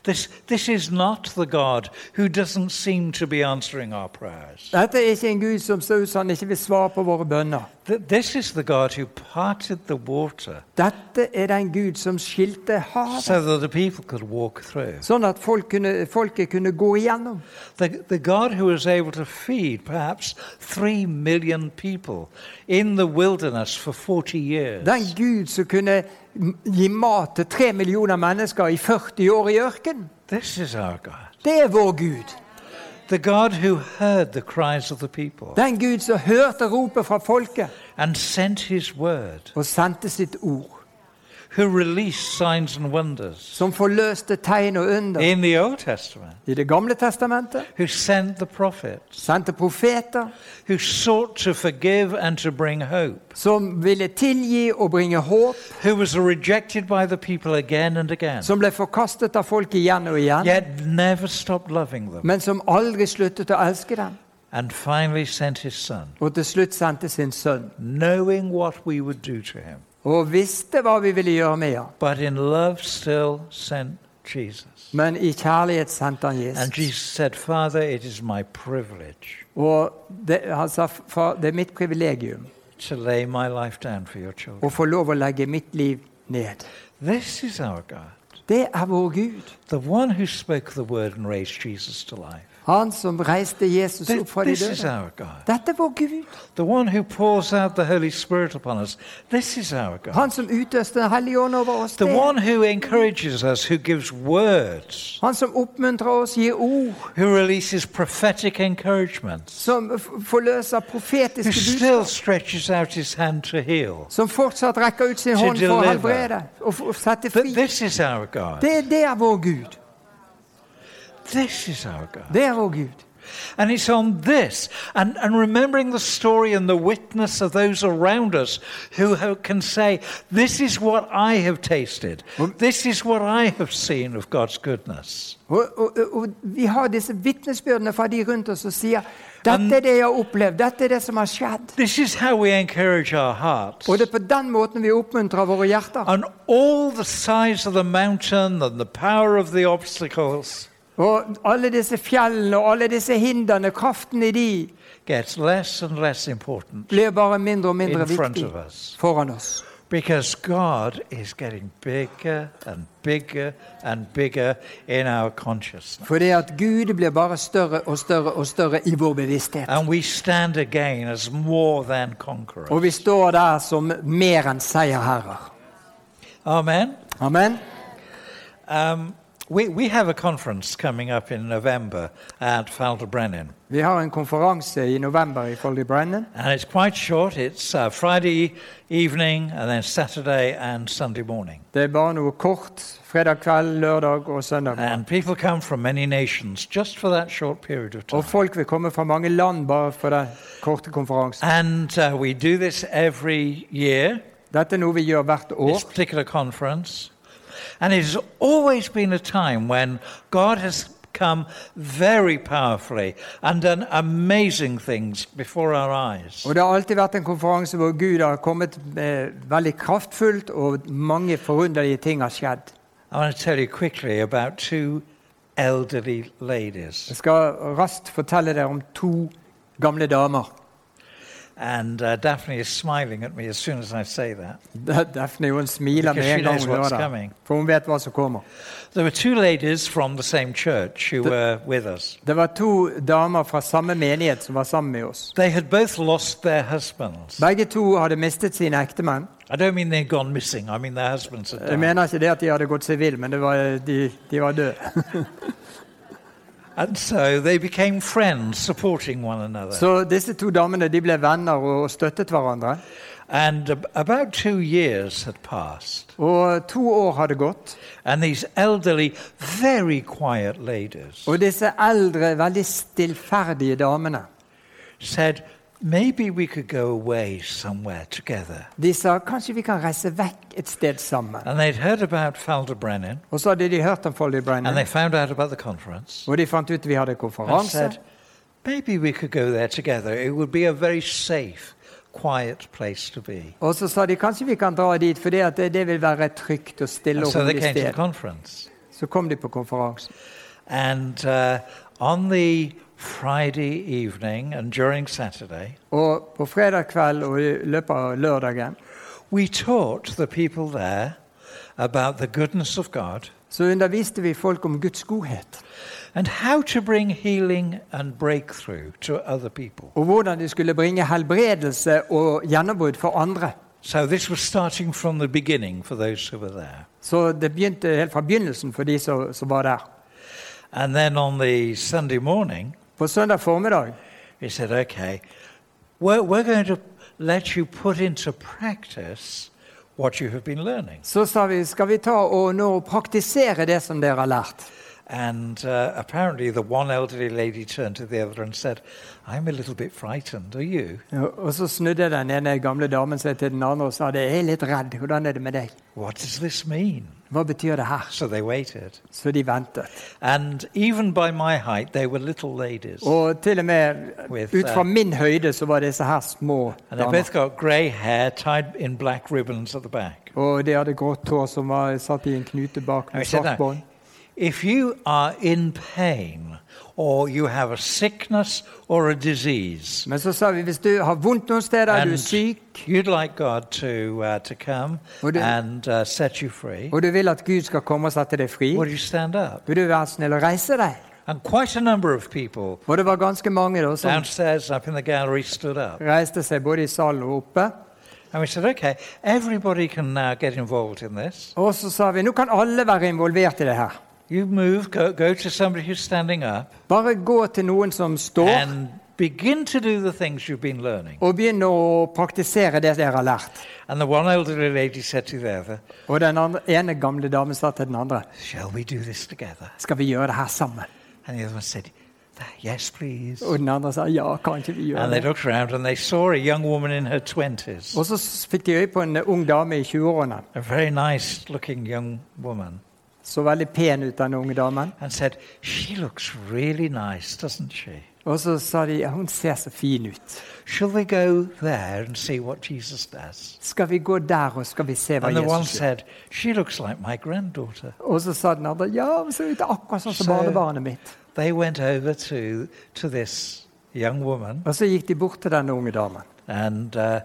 S1: This, this is not the God who doesn't seem to be answering our prayers.
S2: Dette er ikke en Gud som ser ut som han ikke vil svare på våre bønner. Dette er den Gud som skilte havet,
S1: so
S2: sånn at folk kunne, folket kunne gå igjennom.
S1: The, the God who was able to feed perhaps three million people in the wilderness for 40 years.
S2: Den Gud som kunne gi mat til tre millioner mennesker i 40 år i ørkenen. Det er vår Gud.
S1: The God who heard the cries of the people
S2: Den Gud som hørte ropet fra folket
S1: and sent his word,
S2: og sendte sitt ord.
S1: Who released signs and wonders
S2: Som forløste tegn og under.
S1: in the Old Testament,
S2: I Det gamle testamentet
S1: who sent the prophets,
S2: sendte profeter
S1: who sought to forgive and to bring hope,
S2: som ville tilgi og bringe håp.
S1: who was rejected by the people again and again,
S2: Som ble forkastet av folk igjen og igjen.
S1: yet never stopped loving them,
S2: Men som aldri sluttet å elske dem.
S1: and finally sent his son,
S2: Og til slutt sendte sin sønn.
S1: knowing what we would do to him,
S2: Og visste hva vi ville gjøre med ham.
S1: but in love still sent Jesus.
S2: Men i kjærlighet sendte han
S1: And
S2: Jesus.
S1: Jesus said, Father, it is my privilege
S2: Og det, han sa far, det er mitt privilegium
S1: to lay my life down for your
S2: å
S1: children.
S2: få lov å legge mitt liv ned.
S1: This is our God,
S2: Det er vår Gud.
S1: the one who spoke the word and raised Jesus to life.
S2: Han som reiste Jesus opp fra de døde. Dette er vår Gud. Han som utøste Den hellige ånd over oss.
S1: Us,
S2: Han som oppmuntrer oss, gir ord. Som forløser profetiske budskap. Som fortsatt rekker ut sin hånd for å helbrede og sette fri. Det er der vår Gud.
S1: This is our God.
S2: Det er vår Gud.
S1: And it's on this, and, and remembering the story and the witness of those around us who ha- can say, This is what I have tasted. This is what I have seen of God's goodness.
S2: Og, og, og Vi har disse vitnesbyrdene fra de rundt oss som sier dette er det jeg har opplevd, dette er det som har skjedd.
S1: This is how we encourage our hearts.
S2: Og det er på den måten vi oppmuntrer våre hjerter.
S1: And all the size of the mountain and the power of the obstacles
S2: Og alle disse fjellene og alle disse hindrene, kraften i de,
S1: gets less and less
S2: blir bare mindre og mindre viktig
S1: us.
S2: foran oss.
S1: Because God is getting bigger and bigger and bigger in our consciousness.
S2: Fordi at Gud blir bare større og større og større i vår bevissthet.
S1: And we stand again as more than conquerors.
S2: Og vi står der som mer enn seierherrer.
S1: Amen.
S2: Amen.
S1: Um, we, we have a conference coming up in November at Ffald-y-Brenin.
S2: Vi har en konferanse i november i Ffald-y-Brenin.
S1: And it's quite short. It's uh, Friday evening and then Saturday and Sunday morning.
S2: Det er bare noe kort. Fredag kveld, lørdag og søndag.
S1: And people come from many nations just for that short period of time.
S2: Og folk vil komme fra mange land bare for den korte konferansen.
S1: And uh, we do this every year,
S2: Dette er noe vi gjør hvert
S1: this
S2: år.
S1: particular conference. And it has always been a time when God has come very powerfully and done amazing things before our eyes.
S2: Og det har alltid vært en konferanse hvor Gud har kommet eh, veldig kraftfullt, og mange forunderlige ting har skjedd.
S1: I want to tell you quickly about two elderly ladies.
S2: Jeg skal raskt fortelle dere om to gamle damer.
S1: And uh, Daphne is smiling at me as soon as I say that.
S2: Daphne hun smiler med en gang
S1: knows
S2: hun
S1: what's
S2: hører det.
S1: coming.
S2: For hun vet hva som kommer.
S1: There were two ladies from the same church who were with us.
S2: Det var to damer fra samme menighet som var sammen med oss.
S1: They had both lost their husbands.
S2: Begge to hadde mistet sine ektemenn.
S1: I don't mean they'd gone missing, I mean their husbands had died.
S2: mener ikke det at de hadde gått vill, men det var, de, de var døde. [LAUGHS]
S1: So friends.
S2: Så disse to damene de ble venner og støttet hverandre.
S1: and about two years had passed.
S2: Og to år hadde gått.
S1: And these elderly, very quiet ladies
S2: Og disse eldre, veldig stillferdige damene
S1: said, maybe we could go away somewhere together.
S2: De sa kanskje vi kan reise vekk et sted sammen.
S1: And they'd heard about Falderbrennen,
S2: Og så hadde de hørt om Falderbrennen.
S1: and they found out about the conference.
S2: og de fant ut vi hadde konferanse.
S1: said, maybe we could go there together. It would be a very safe, quiet place to be.
S2: Og så sa de kanskje vi kan dra dit, for det, det vil være trygt og stille og
S1: so they
S2: rolig
S1: came to the
S2: sted.
S1: conference.
S2: Så kom de på konferansen.
S1: And uh, on the Friday evening and during Saturday,
S2: Og på fredag kveld og i løpet av lørdagen
S1: we taught the people there about the goodness of God
S2: så underviste vi folk om Guds godhet.
S1: and how to bring healing and breakthrough to other people.
S2: Og hvordan de skulle bringe helbredelse og gjennombrudd for andre.
S1: So this was starting from the beginning for those who were there.
S2: Så det begynte helt fra begynnelsen for de som, som var der.
S1: And then on the Sunday morning,
S2: På søndag formiddag
S1: he said, okay, we're, we're going to let you put into practice what you have been learning.
S2: så sa vi skal vi ta og nå praktisere det som dere har lært.
S1: And uh, apparently, the one elderly lady turned to the other and said, I'm a little bit frightened. Are you?
S2: Og og så snudde den ene gamle damen seg til den andre og sa jeg er litt redd. Hvordan er det med deg?
S1: What does this mean?
S2: Hva betyr det her?
S1: So they waited.
S2: Så de ventet.
S1: And even by my height, they were little ladies.
S2: Og til og med
S1: With,
S2: ut fra
S1: uh,
S2: min høyde så var disse her små
S1: And they both got grey hair tied in black ribbons at the back.
S2: Og de hadde grått hår som var satt i en knute bak med
S1: said,
S2: svart
S1: no,
S2: bånd.
S1: If you are in pain or you have a sickness or a disease,
S2: Men så sa vi hvis du har vondt noen steder, du er syk,
S1: you'd like God to, uh, to come
S2: it-
S1: and uh, set you free,
S2: og du vil at Gud skal komme og sette deg fri,
S1: would you stand up?
S2: vil du være snill og reise deg?
S1: And quite a number of people
S2: Og det var ganske mange da som
S1: downstairs up in the gallery stood up.
S2: reiste seg både i salen og oppe.
S1: And we said, okay, everybody can now get involved in this.
S2: Og så sa vi nå kan alle være involvert i det her.
S1: You move, go, go to somebody who's standing up,
S2: Bare gå til noen som står,
S1: and begin to do the things you've been learning.
S2: og begynn å praktisere det dere har lært.
S1: And the one elderly lady said to the other,
S2: Og den andre, ene gamle damen sa til den andre
S1: Shall we do this together?
S2: skal vi gjøre det her sammen.
S1: And the other one said, Yes, please.
S2: Og den andre sa ja, kan ikke vi gjøre
S1: And they
S2: det?
S1: looked around and they saw a young woman in her 20s,
S2: Og så fikk de øye på en ung dame i 20-årene.
S1: a very nice looking young woman,
S2: Så veldig pen ut, den unge damen.
S1: and said, She looks really nice, doesn't she?
S2: Og så sa de hun ser så fin ut.
S1: Shall we go there and see what Jesus does?
S2: Skal vi gå der og skal vi se hva
S1: And
S2: Jesus gjør?
S1: said, She looks like my granddaughter.
S2: Og så sa den andre ja, hun ser ut akkurat sånn som
S1: so,
S2: barnebarnet mitt.
S1: They went over to, to this young woman
S2: Og så gikk de bort til den unge damen.
S1: and, uh,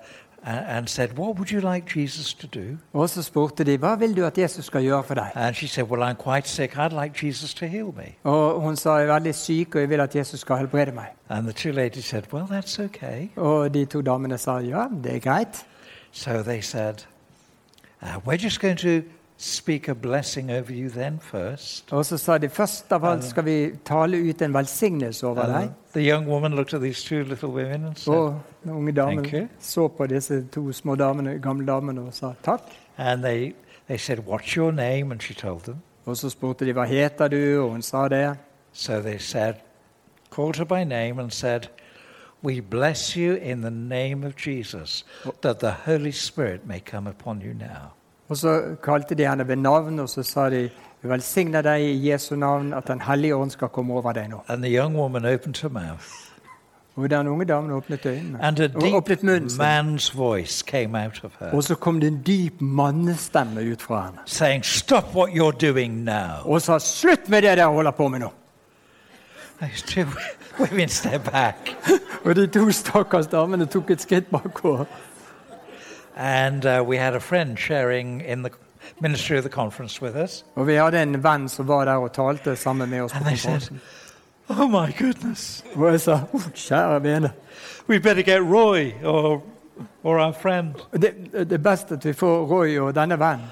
S1: and said, What would you like Jesus to do?
S2: Og så spurte de hva vil du at Jesus skal gjøre for deg.
S1: And she said, Well, I'm quite sick. I'd like Jesus to heal me.
S2: Og hun sa jeg er veldig syk og jeg vil at Jesus skal helbrede meg.
S1: And the two ladies said, Well, that's okay.
S2: Og de to damene sa ja, det er greit.
S1: So they said, uh, We're just going to speak a blessing over you then first.
S2: Og så sa de først av alt skal vi tale ut en velsignelse over deg.
S1: the young woman looked at these two little women and said,
S2: Og den unge damen så på disse to små damene, gamle damene og sa takk.
S1: And they, they said, What's your name? And she told them.
S2: Og så spurte de hva heter du, og hun sa det.
S1: So they said, called her by name and said, We bless you in the name of Jesus, that the Holy Spirit may come upon you now.
S2: Og så kalte de henne ved navn, og så sa de vi velsigner deg i Jesu navn, at Den hellige ånd skal komme over deg nå.
S1: And the young woman opened her mouth,
S2: Og den unge damen åpnet øynene
S1: and a
S2: og
S1: deep
S2: åpnet munnen
S1: man's voice came out of her,
S2: Og så kom det en dyp mannestemme ut fra henne
S1: saying, Stop what you're doing now.
S2: og sa 'slutt med det dere holder på med nå'.
S1: Those two [LAUGHS] women stepped back, [LAUGHS]
S2: Og de to stakkars damene tok et skritt bakover.
S1: and uh, we had a friend sharing in the ministry of the conference with us.
S2: Og vi hadde en venn som var der og talte sammen med oss på
S1: And they said,
S2: konferansen.
S1: Oh my goodness,
S2: Og jeg sa «Å, 'kjære vene'.
S1: we better get Roy or, or our friend.
S2: Det, det best at vi får Roy og denne vennen.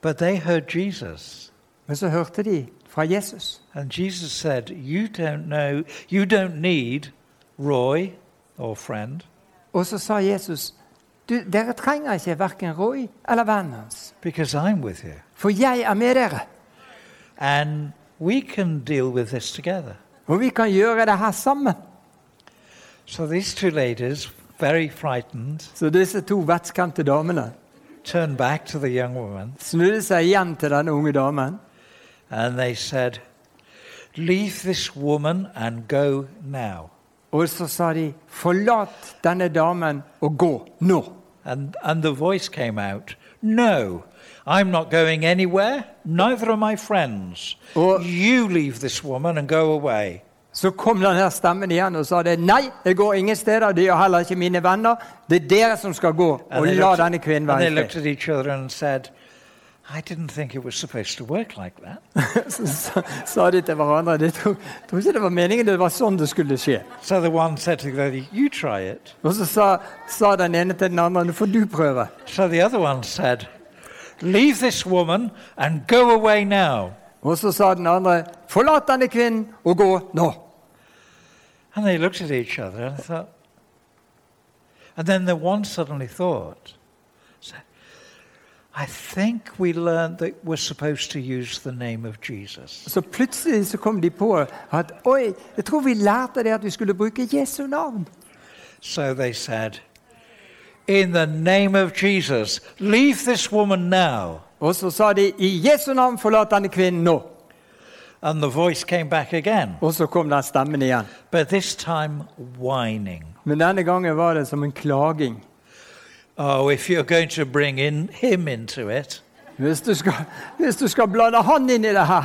S1: But they heard Jesus.
S2: Men så hørte de fra Jesus.
S1: And Jesus said, You don't know, you don't need Roy or friend.
S2: Og så sa Jesus du, dere trenger ikke verken Roy eller vennen hans,
S1: because I'm with you.
S2: for jeg er med dere.
S1: And we can deal with this together.
S2: Og vi kan gjøre det her sammen.
S1: So these two ladies, very frightened,
S2: Så disse to vettskremte damene
S1: turned back to the young woman
S2: snudde seg igjen til denne unge damen.
S1: and they said, Leave this woman and go now.
S2: Og så sa de, 'Forlat denne damen og gå nå'.
S1: And, and the voice came out, No, I'm not going anywhere. Neither are my friends.
S2: Og,
S1: You leave this woman and go away.
S2: Så kom denne stemmen igjen og sa det, 'Nei, jeg går ingen steder. Det gjør heller ikke mine venner. Det er dere som skal gå, og la
S1: looked-
S2: denne kvinnen være i fred.'
S1: I didn't think it was supposed to work like that. [LAUGHS]
S2: Så sa- de til hverandre de tror, tror ikke det var meningen det var sånn det skulle skje.
S1: So the one said to the other, You try it.
S2: Og så sa, sa den ene til den andre, 'Nå får du prøve'.
S1: So the other one said, Leave this woman and go away now.
S2: Og så sa den andre, 'Forlat denne kvinnen og gå nå'.
S1: And they looked at each other and thought, and then the one suddenly thought, said, I think we learned that we're supposed to use the name of Jesus.
S2: Så plutselig så kom de på at 'Oi, jeg tror vi lærte det at vi skulle bruke Jesu navn'.
S1: So they said, In the name of Jesus, leave this woman now.
S2: Og så sa de 'I Jesu navn, forlat denne kvinnen nå'.
S1: And the voice came back again,
S2: Og så kom den stemmen igjen.
S1: but this time whining.
S2: Men denne gangen var det som en klaging.
S1: Oh, if you're going to bring in him into it,
S2: Hvis du skal, hvis du skal blande han inn i det her,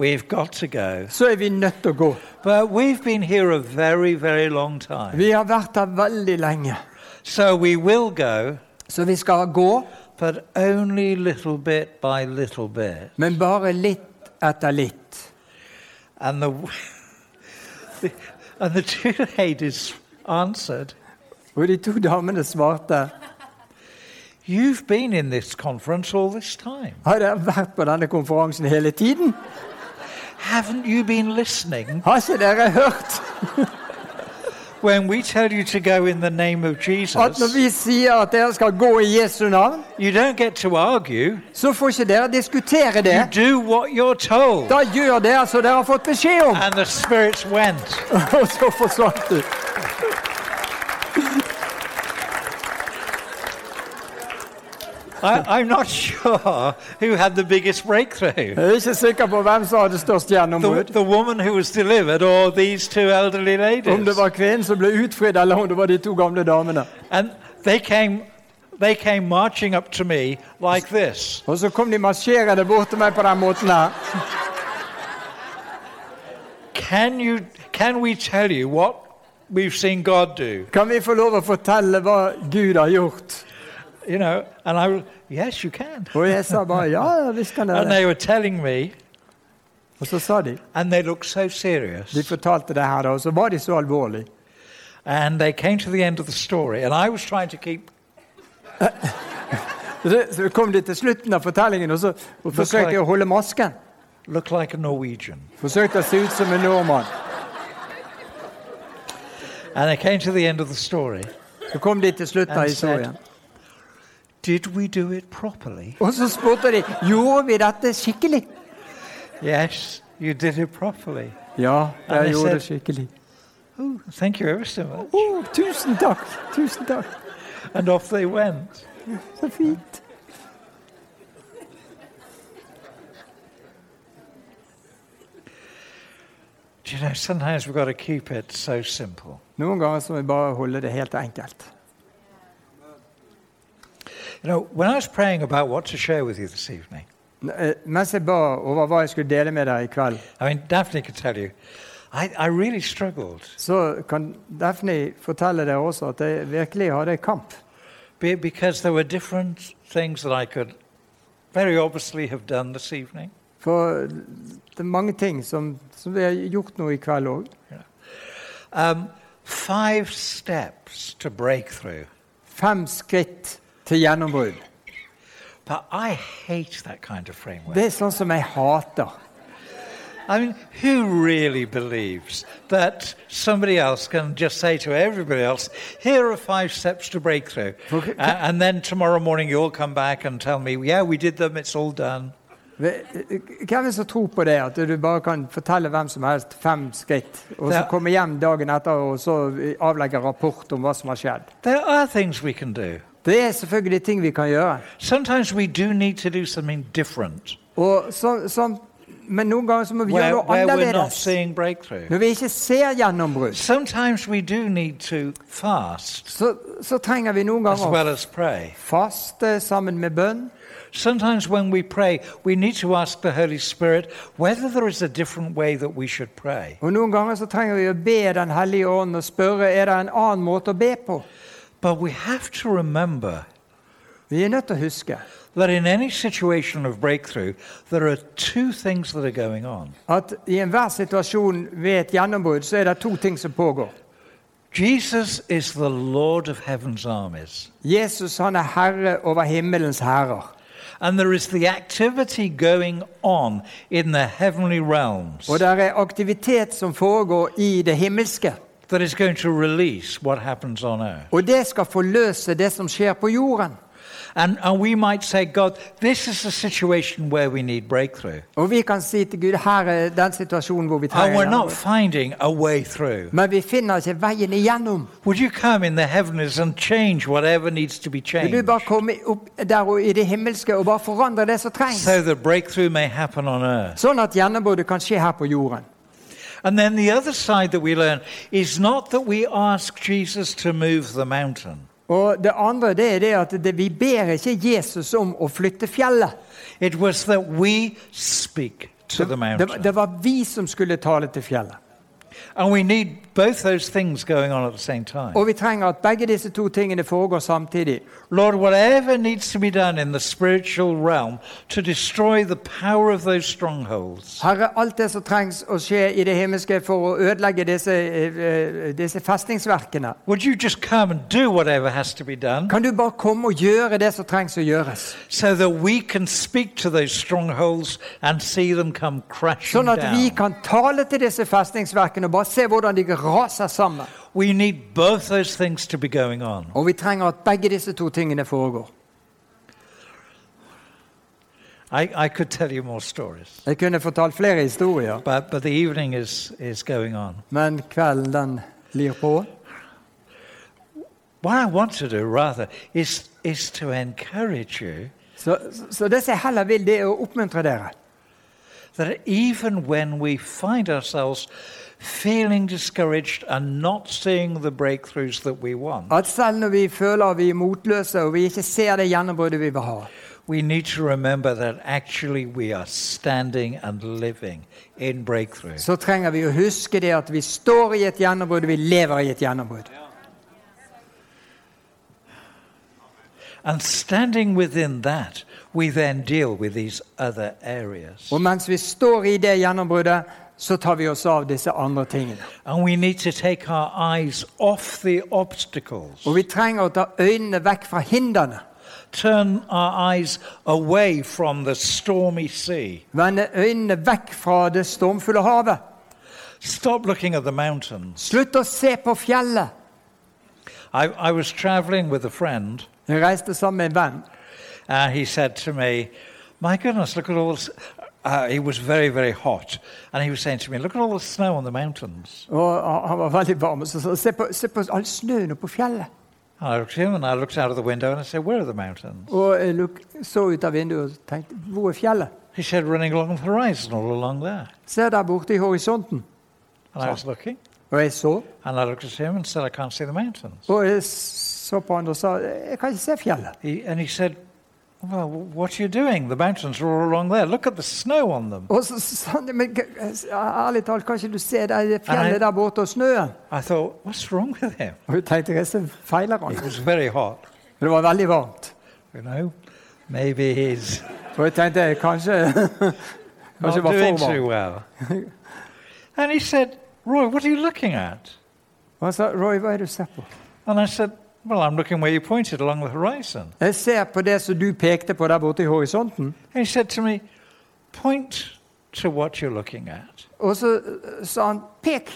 S1: we've got to go.
S2: så er vi nødt til å gå.
S1: But we've been here a very, very long time.
S2: Vi har vært her veldig lenge.
S1: So we will go,
S2: Så vi skal gå,
S1: but only little bit by little bit.
S2: men bare litt etter litt.
S1: And the, the [LAUGHS] and the two ladies answered,
S2: Og de to damene svarte
S1: "You've been in this conference all this time.
S2: Har dere vært på denne konferansen hele tiden?
S1: Haven't you been listening
S2: Har ikke dere hørt [LAUGHS]
S1: when we tell you to go in the name of
S2: at når
S1: Jesus?
S2: vi sier at dere skal gå i Jesu navn,
S1: You don't get to argue.
S2: så får ikke dere diskutere
S1: You
S2: det.
S1: do what you're told."
S2: Da gjør dere som dere har fått beskjed om.
S1: And the spirits went. [LAUGHS]
S2: Og så forsvant du.
S1: I, I'm not sure who had the biggest breakthrough.
S2: Jeg er ikke sikker på hvem som hadde størst
S1: The,
S2: gjennombrudd.
S1: the woman who was delivered or these two elderly
S2: Om
S1: ladies.
S2: det var kvinnen som ble utfridd, eller om det var de to gamle damene.
S1: And they came, they came marching up to me like this.
S2: Og så kom de marsjerende bort til meg på den måten her.
S1: Can, you, can we tell you what we've seen God do?
S2: Kan vi få lov å fortelle hva Gud har gjort?
S1: You know, and I, yes, you can.
S2: Og jeg sa bare ja, visst kan
S1: And they were telling me,
S2: Og så sa de
S1: and they looked so serious.
S2: De fortalte det da, og så var de så alvorlige.
S1: And they came to the end of the story, and I was trying to keep [LAUGHS]
S2: Så, kom de til slutten av fortellingen, og så og forsøkte jeg å holde masken.
S1: look like a Norwegian.
S2: Forsøkte å se ut som en nordmann.
S1: And they came to the end of the story.
S2: Så kom de til slutten av
S1: And said-
S2: historien.
S1: Did we do it properly?
S2: Og så spurte de gjorde vi dette skikkelig.
S1: Yes, you did it properly.
S2: Ja, jeg gjorde
S1: said-
S2: det skikkelig.
S1: Oh, thank you ever so much.
S2: Oh, tusen takk! Tusen takk.
S1: And off they went.
S2: Så fint.
S1: You know, sometimes we've got to keep it so simple.
S2: Noen ganger så må vi bare holde det helt enkelt.
S1: You know, when I was praying about what to share with you this evening,
S2: Eh, Mens jeg ba over hva jeg skulle dele med deg i kveld,
S1: I mean, Daphne could tell you, I, I really struggled
S2: så kan Daphne fortelle deg også at jeg virkelig hadde kamp.
S1: be- because there were different things that I could very obviously have done this evening.
S2: For det er mange ting som, som vi har gjort nå i kveld òg.
S1: Um, five steps to breakthrough.
S2: Fem skritt til gjennombrudd.
S1: But I hate that kind of framework.
S2: Det er sånn som jeg hater.
S1: I mean, who really believes that somebody else can just say to everybody else, here are five steps to breakthrough?
S2: Okay.
S1: A- and then tomorrow morning you'll come back and tell me, yeah, we did them, it's all done.
S2: Hvem er som tror på det, at du bare kan fortelle hvem som helst fem skritt, og så
S1: Det-
S2: komme hjem dagen etter og så avlegge rapport om hva som har skjedd?
S1: There are things we can do.
S2: Det er selvfølgelig ting vi kan gjøre.
S1: Sometimes we do need to do something different
S2: Og så, så, men noen ganger så må vi gjøre noe
S1: where
S2: annerledes. Når vi ikke ser gjennombrudd,
S1: Sometimes we do need to fast
S2: så, så trenger vi noen
S1: ganger
S2: ganger
S1: well
S2: faste sammen med bønn.
S1: Sometimes when we pray, we need to ask the Holy Spirit whether there is a different way that we should pray.
S2: Og Noen ganger så trenger vi å be Den hellige ånd og spørre er det en annen måte å be på.
S1: But we have to remember
S2: Vi er nødt til å huske
S1: that in any situation of breakthrough, there are two things that are going on.
S2: at i enhver situasjon ved et gjennombrudd så er det to ting som pågår.
S1: Jesus is the Lord of heaven's armies.
S2: Jesus han er herre over himmelens hærer.
S1: And there is the activity going on in the heavenly realms
S2: Og det er aktivitet som foregår i det himmelske.
S1: That is going to release what happens on earth.
S2: Og det skal forløse det som skjer på jorden.
S1: And, and we might say, God, this is a situation where we need breakthrough.
S2: Og vi kan si til Gud her er den situasjonen hvor vi
S1: And
S2: trenger
S1: we're not
S2: gjennombrudd.
S1: finding a way through.
S2: Men vi finner ikke veien igjennom.
S1: Would you come in the heavens and change whatever needs to be
S2: Vil du
S1: changed
S2: bare komme opp der og i det himmelske og bare forandre det som trengs?
S1: so that breakthrough may happen on earth?
S2: Sånn at gjennombruddet kan skje her på jorden.
S1: And then the other side that we learn is not that we ask Jesus to move the mountain.
S2: Og det andre det er det at det, vi ber ikke Jesus om å flytte fjellet.
S1: It was that we speak to
S2: Det,
S1: the
S2: det,
S1: mountain.
S2: det var vi som skulle tale til fjellet.
S1: And we need both those things going on at the same time.
S2: Og vi trenger at begge disse to tingene foregår samtidig.
S1: Lord, whatever needs to be done in the spiritual realm to destroy the power of those strongholds,
S2: Herre, alt det som trengs å skje i det himmelske for å ødelegge disse, eh, disse festningsverkene,
S1: would you just come and do whatever has to be done
S2: kan du bare komme og gjøre det som trengs å gjøres?
S1: so that we can speak to those strongholds and see them come crashing
S2: Sånn at vi kan tale til disse festningsverkene og bare se hvordan de raser sammen.
S1: We need both those things to be going on.
S2: Og vi trenger at begge disse to tingene foregår.
S1: I, I could tell you more stories,
S2: Jeg kunne fortalt flere historier,
S1: but, but the evening is, is going on.
S2: men kvelden den lir på.
S1: What I want to do, rather, is, is to encourage you
S2: Så, så det som jeg heller vil, det er å oppmuntre dere.
S1: That even when we find ourselves feeling discouraged and not seeing the breakthroughs that we want,
S2: At selv når vi føler vi er motløse og vi ikke ser det gjennombruddet vi vil ha,
S1: we need to remember that actually we are standing and living in breakthrough.
S2: så trenger vi å huske det at vi står i et gjennombrudd, vi lever i et gjennombrudd.
S1: And standing within that, we then deal with these other areas.
S2: Og mens vi står i det gjennombruddet, så tar vi oss av disse andre tingene.
S1: And we need to take our eyes off the obstacles,
S2: Og vi trenger å ta øynene vekk fra hindrene.
S1: turn our eyes away from the stormy sea,
S2: Vende øynene vekk fra det stormfulle havet.
S1: stop looking at the mountains.
S2: Slutt å se på fjellet.
S1: I, I was traveling with a friend,
S2: Reiste sammen med en venn.
S1: and he said to me, My goodness, look at all this. Uh, he was very, very hot. And he was saying to me, Look at all the snow on the mountains.
S2: Og han- han var veldig varm. Så sa se på, se på all snøen på fjellet.
S1: And I looked at him and I looked out of the window and I said, Where are the mountains?
S2: Og jeg luk, så ut av vinduet og tenkte hvor er fjellet?
S1: He said, Running along the horizon, all along there.
S2: Se der borte i horisonten.
S1: And I was looking.
S2: Og jeg så.
S1: And I looked at him and said, I can't see the mountains.
S2: Og jeg så på han og sa jeg kan ikke se fjellet.
S1: He, and he said, Well, what are you doing? The mountains are all along there. Look at the snow on them.
S2: Og så sa han men ærlig talt, kan ikke du se det fjellet der borte og snøen?
S1: I thought, What's wrong with him?
S2: Og jeg tenkte så feiler han.
S1: It was very hot.
S2: Det var veldig varmt.
S1: You know, maybe he's
S2: Og jeg tenkte kanskje [LAUGHS] Kanskje var
S1: doing too well. and he said, Roy, what are you looking at?
S2: Og han sa Roy, hva er det du ser på?
S1: And I said, Well, I'm looking where you pointed along the horizon.
S2: Jeg ser på det som du pekte på der borte i horisonten.
S1: And he said to me, Point to what you're looking at.
S2: Og så eh, sa han pek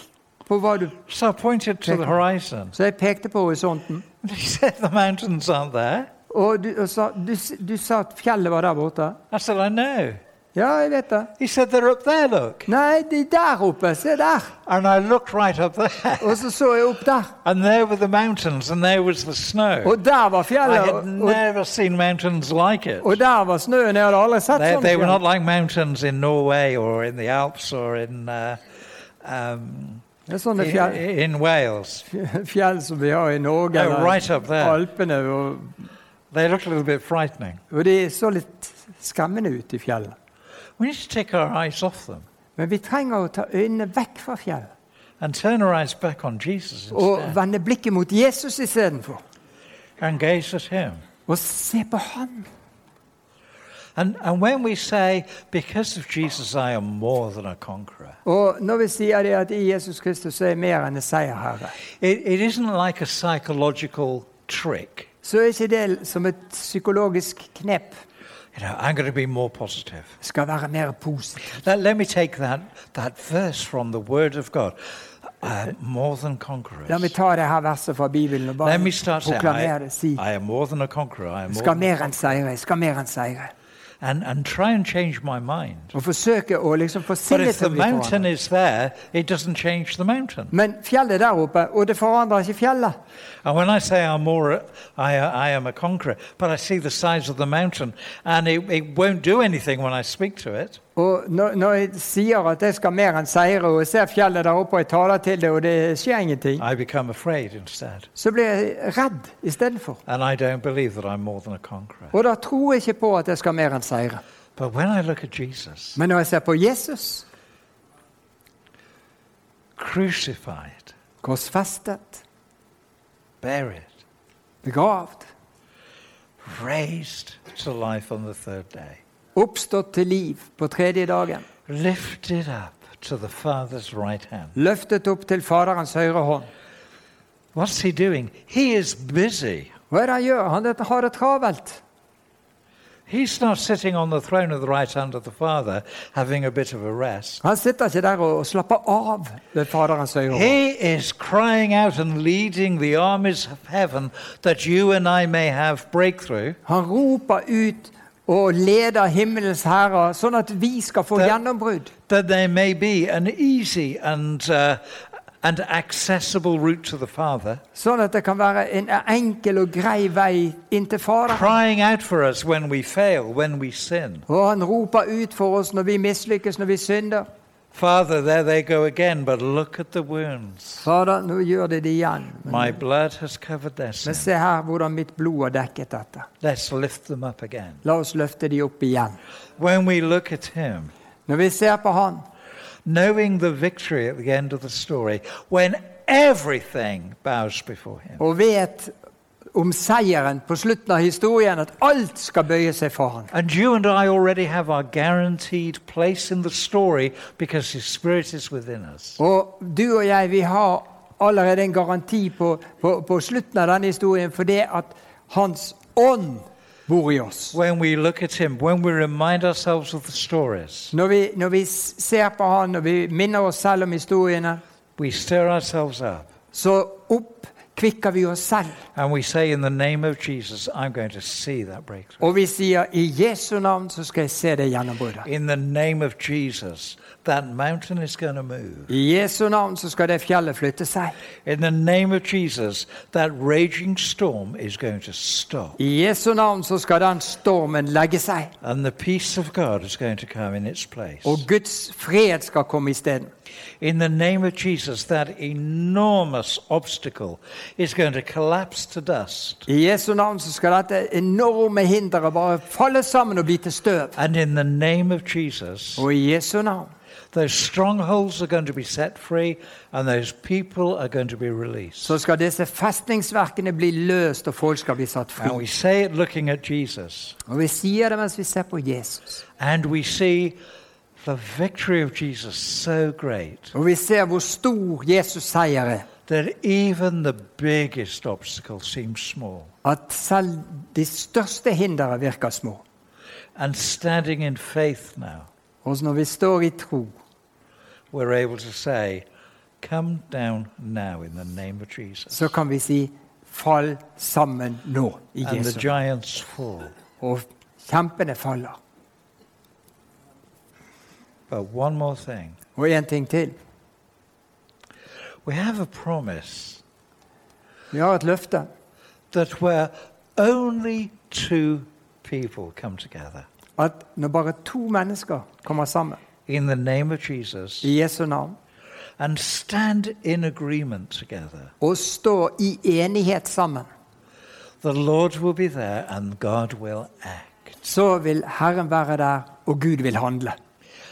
S2: på hva du
S1: So I pointed to the horizon.
S2: Så jeg pekte på horisonten.
S1: And he [LAUGHS] said, The mountains aren't there.
S2: Og du, og sa, du, du sa at fjellet var der borte.
S1: I said, I know.
S2: Ja, jeg vet det.
S1: He said, They're up there, look.
S2: Nei, de der oppe. Se der.
S1: And I looked right up there.
S2: Og så så jeg opp der.
S1: And there were the mountains, and there was the snow.
S2: Og der var
S1: I
S2: fjellet.
S1: had
S2: Og, og,
S1: never seen mountains like it.
S2: og der var snøen. Jeg hadde aldri sett
S1: They,
S2: sånn
S1: they were
S2: fjell.
S1: not like mountains in Norway or in the Alps or in, uh, um,
S2: Det er sånne fjell,
S1: in Wales. [LAUGHS]
S2: fjell som vi har i Norge,
S1: They're
S2: eller
S1: right up there.
S2: Alpene. Og,
S1: They looked a little bit frightening.
S2: og de så litt skremmende ut i fjellet.
S1: We need to take our eyes off them
S2: Men vi trenger å ta øynene vekk fra fjellet
S1: and turn our eyes back on Jesus
S2: og
S1: instead
S2: vende blikket mot Jesus istedenfor.
S1: and gaze at Him.
S2: Og se på.
S1: And, and when we say, because of Jesus, I am more than a conqueror,
S2: Og når vi sier det at i Jesus Kristus så er jeg mer enn en seierherre,
S1: it, it isn't like a psychological trick.
S2: så er ikke det som et psykologisk knep.
S1: You know, I'm going to be more positive.
S2: Skal være mer positiv.
S1: Let, let me take that, that verse from the Word of God. Uh, more than conquerors.
S2: La meg ta det her verset fra Bibelen og bare proklamere det. Si
S1: I am more than a conqueror. I am
S2: skal mer enn seire. Jeg skal mer enn seire.
S1: And, and try and change my mind.
S2: Og forsøke å liksom få
S1: But
S2: sinnet
S1: if
S2: til
S1: the
S2: å bli
S1: mountain
S2: forandret.
S1: is there, it doesn't change the mountain.
S2: Men fjellet der oppe, og det forandrer ikke fjellet.
S1: And when I say I'm more, I, I am a conqueror, but I see the size of the mountain, and it, it won't do anything when I speak to it.
S2: Og når, når jeg sier at jeg skal mer enn seire, og ser fjellet der oppe, og jeg taler til det, og det skjer ingenting, så blir jeg redd istedenfor. Og da tror jeg ikke på at jeg skal mer enn seire.
S1: Jesus,
S2: Men når jeg ser på Jesus,
S1: crucified,
S2: korsfestet,
S1: buried,
S2: begravd,
S1: raised to life on the third day,
S2: oppstått til liv på tredje dagen,
S1: lifted up to the Father's right hand.
S2: løftet opp til Faderens høyre hånd.
S1: What's he doing? He is busy.
S2: Hva er det han gjør? Han har det travelt.
S1: He's not sitting on the throne of the right hand of the Father having a bit of a rest.
S2: Han sitter ikke der og slapper av ved Faderens høyre.
S1: He is crying out and leading the armies of heaven that you and I may have breakthrough.
S2: Han roper ut og leder himmelens herrer, sånn at vi skal få gjennombrudd.
S1: that there may be an easy and, uh, and accessible route to the Father,
S2: Sånn at det kan være en enkel og grei vei inn til Faderen.
S1: crying out for us when we fail, when we sin.
S2: Og han roper ut for oss når vi mislykkes, når vi synder.
S1: Father, there they go again, but look at the wounds.
S2: Fader, nå gjør de det igjen.
S1: My blood has covered their
S2: men
S1: sin.
S2: se her hvordan mitt blod har dekket dette.
S1: Let's lift them up again.
S2: La oss løfte de opp igjen.
S1: When we look at Him,
S2: Når vi ser på han,
S1: knowing the victory at the end of the story, when everything bows before Him,
S2: og vet om seieren på slutten av historien, at alt skal bøye seg for ham.
S1: And you and I already have our guaranteed place in the story because His Spirit is within us.
S2: Og du og jeg, vi har allerede en garanti på, på, på slutten av denne historien fordi at Hans ånd bor i oss.
S1: When we look at Him, when we remind ourselves of the stories,
S2: Når vi, når vi ser på Han, når vi minner oss selv om historiene,
S1: we stir ourselves up
S2: så oppkvikker vi oss selv.
S1: and we say, In the name of Jesus, I'm going to see that breakthrough.
S2: Og vi sier i Jesu navn så skal jeg se det gjennombruddet.
S1: That mountain is going to move.
S2: I Jesu navn så skal det fjellet flytte seg.
S1: In the name of Jesus, that raging storm is going to stop.
S2: I Jesu navn så skal den stormen legge seg.
S1: And the peace of God is going to come in its place.
S2: Og Guds fred skal komme isteden.
S1: In the name of Jesus, that enormous obstacle is going to collapse to dust.
S2: I Jesu navn så skal dette enorme hinderet bare falle sammen og bli til støv.
S1: And in the name of Jesus,
S2: Og i Jesu navn
S1: those strongholds are going to be set free and those people are going to be released.
S2: så skal disse festningsverkene bli løst, og folk skal bli satt fri.
S1: And we say it looking at Jesus,
S2: Og vi sier det mens vi ser på Jesus.
S1: and we see the victory of Jesus so great
S2: Og vi ser hvor stor Jesus seier er.
S1: that even the biggest obstacle seems small.
S2: At selv de største hindre virker små.
S1: And standing in faith now,
S2: Og når vi står i tro,
S1: we're able to say, Come down now in the name of Jesus.
S2: så kan vi si 'fall sammen nå' i
S1: And the
S2: Jesu.
S1: giants fall.
S2: Og kjempene faller.
S1: But one more thing.
S2: Og en ting til.
S1: We have a promise
S2: Vi har et løfte
S1: that where only two people come together
S2: at når bare to mennesker kommer sammen
S1: in the name of Jesus
S2: i Jesu navn
S1: and stand in agreement together,
S2: og stå i enighet sammen,
S1: the Lord will be there and God will act.
S2: så vil Herren være der, og Gud vil handle.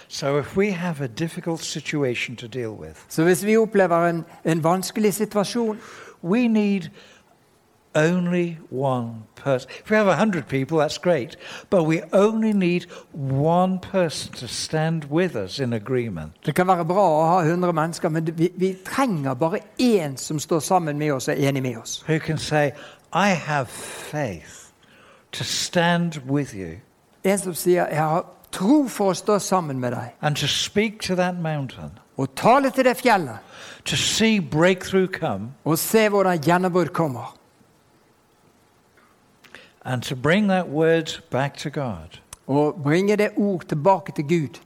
S1: So if we have a difficult situation to deal with,
S2: Så hvis vi opplever en, en vanskelig situasjon,
S1: we need only one person. If we have a hundred people, that's great, but we only need one person to stand with us in agreement.
S2: Det kan være bra å ha 100 mennesker, men vi, vi trenger bare én som står sammen med oss og er enig med oss.
S1: Who can say, I have faith to stand with you
S2: En som sier 'Jeg har tro for å stå sammen med deg',
S1: and to speak to that mountain,
S2: og tale til det fjellet,
S1: to see breakthrough come,
S2: og se hvordan gjennombrudd kommer.
S1: And to bring that word back to God.
S2: Og bringe det ord tilbake til Gud.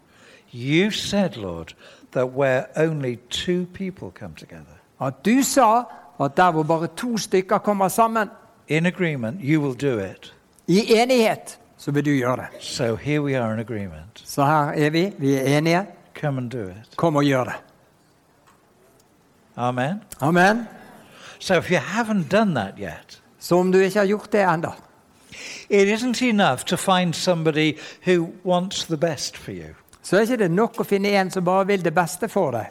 S1: You said, Lord, that where only two people come together
S2: At du sa at der hvor bare to stykker kommer sammen
S1: in agreement, you will do it.
S2: i enighet, så vil du gjøre det.
S1: So here we are in agreement.
S2: Så her er vi. Vi er enige.
S1: Come and do it.
S2: Kom og gjør det.
S1: Amen.
S2: Amen.
S1: So if you haven't done that yet,
S2: Så om du ikke har gjort det ennå,
S1: it isn't enough to find somebody who wants the best for you.
S2: så er ikke det nok å finne en som bare vil det beste for deg.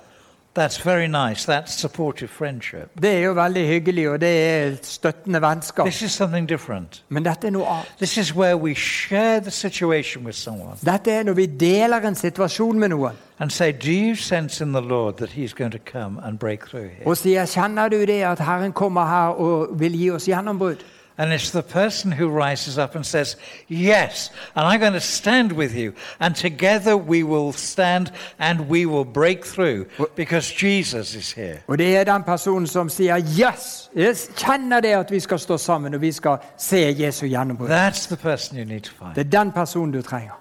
S1: That's very nice. That's supportive friendship.
S2: Det er jo veldig hyggelig, og det er støttende vennskap.
S1: This is something different.
S2: Men dette er noe annet.
S1: This is where we share the situation with someone
S2: Dette er når vi deler en situasjon med noen
S1: and say, Do you sense in the Lord that He's going to come and break through here?
S2: og sier 'Kjenner du det at Herren kommer her og vil gi oss gjennombrudd?'
S1: And it's the person who rises up and says, Yes, and I'm going to stand with you. And together we will stand and we will break through because Jesus is here.
S2: Og det er den personen som sier 'Yes, jeg kjenner det at vi skal stå sammen og vi skal se Jesu gjennombrudd'.
S1: That's the person you need to find.
S2: Det er den personen du trenger.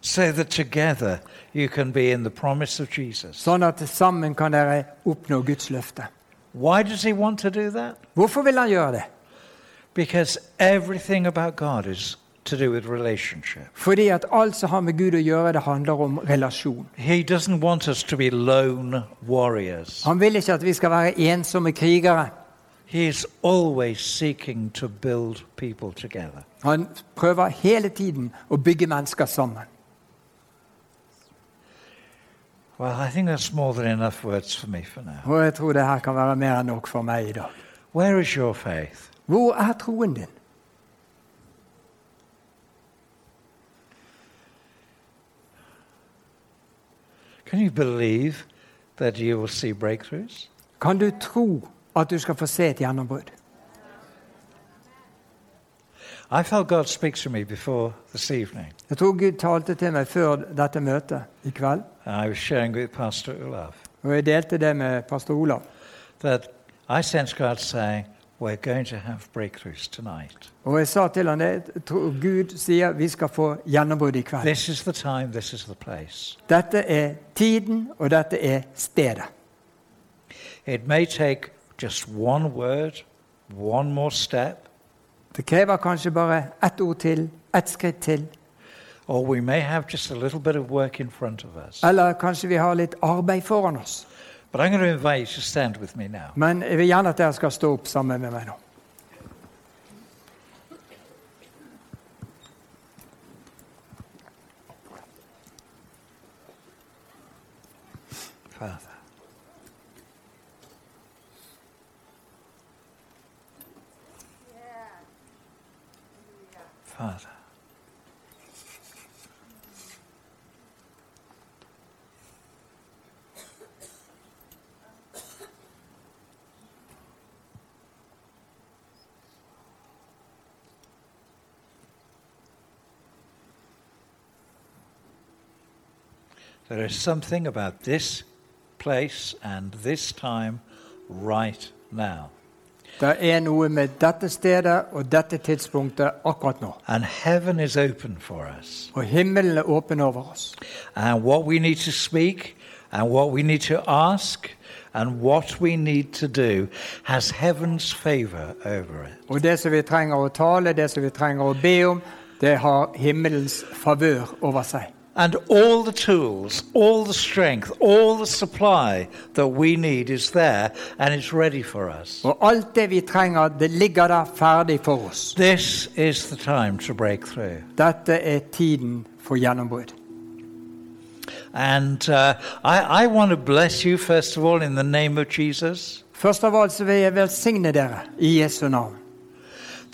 S1: So that together you can be in the promise of Jesus.
S2: Sånn at sammen kan dere oppnå Guds løfte.
S1: Why does He want to do that?
S2: Hvorfor vil han gjøre det?
S1: Because everything about God is to do with relationship.
S2: Fordi at alt som har med Gud å gjøre, det handler om relasjon.
S1: He doesn't want us to be lone warriors.
S2: Han vil ikke at vi skal være ensomme krigere.
S1: He is always seeking to build people together.
S2: Han prøver hele tiden å bygge mennesker sammen.
S1: Well, I think that's more than enough words for me for now.
S2: Og jeg tror det her kan være mer enn nok for meg i dag.
S1: Where is your faith?
S2: Hvor er troen din?
S1: Can you believe that you will see breakthroughs?
S2: Kan du tro at du skal få se et gjennombrudd?
S1: I felt God speaks to me before this evening.
S2: Jeg tror Gud talte til meg før dette møtet i kveld.
S1: I was sharing with Pastor Olaf
S2: Og jeg delte det med pastor Olav.
S1: that I sense God saying, We're going to have breakthroughs tonight.
S2: Og jeg sa til han det, Gud sier vi skal få gjennombrudd i kveld.
S1: This is the time, this is the place.
S2: Dette er tiden, og dette er stedet.
S1: It may take just one word, one more step,
S2: Det krever kanskje bare ett ord til, ett skritt til.
S1: or we may have just a little bit of work in front of us.
S2: Eller kanskje vi har litt arbeid foran oss.
S1: But I'm going to invite you to stand with me now.
S2: Men jeg vil gjerne at dere skal stå opp sammen med meg nå.
S1: Father. Father. There is something about this place and this time right now
S2: Det er noe med dette stedet og dette tidspunktet akkurat nå.
S1: And heaven is open for us.
S2: Og himmelen er åpen over oss.
S1: And what we need to speak and what we need to ask and what we need to do has heaven's favor over it.
S2: Og det som vi trenger å tale, det som vi trenger å be om, det har himmelens favør over seg.
S1: And all the tools, all the strength, all the supply that we need is there and it's ready for us.
S2: Og alt det vi trenger, det ligger der ferdig for oss.
S1: This is the time to break through.
S2: Dette er tiden for gjennombrudd.
S1: And uh, I, I want to bless you, first of all, in the name of Jesus,
S2: Først av alt så vil jeg velsigne dere i Jesu navn.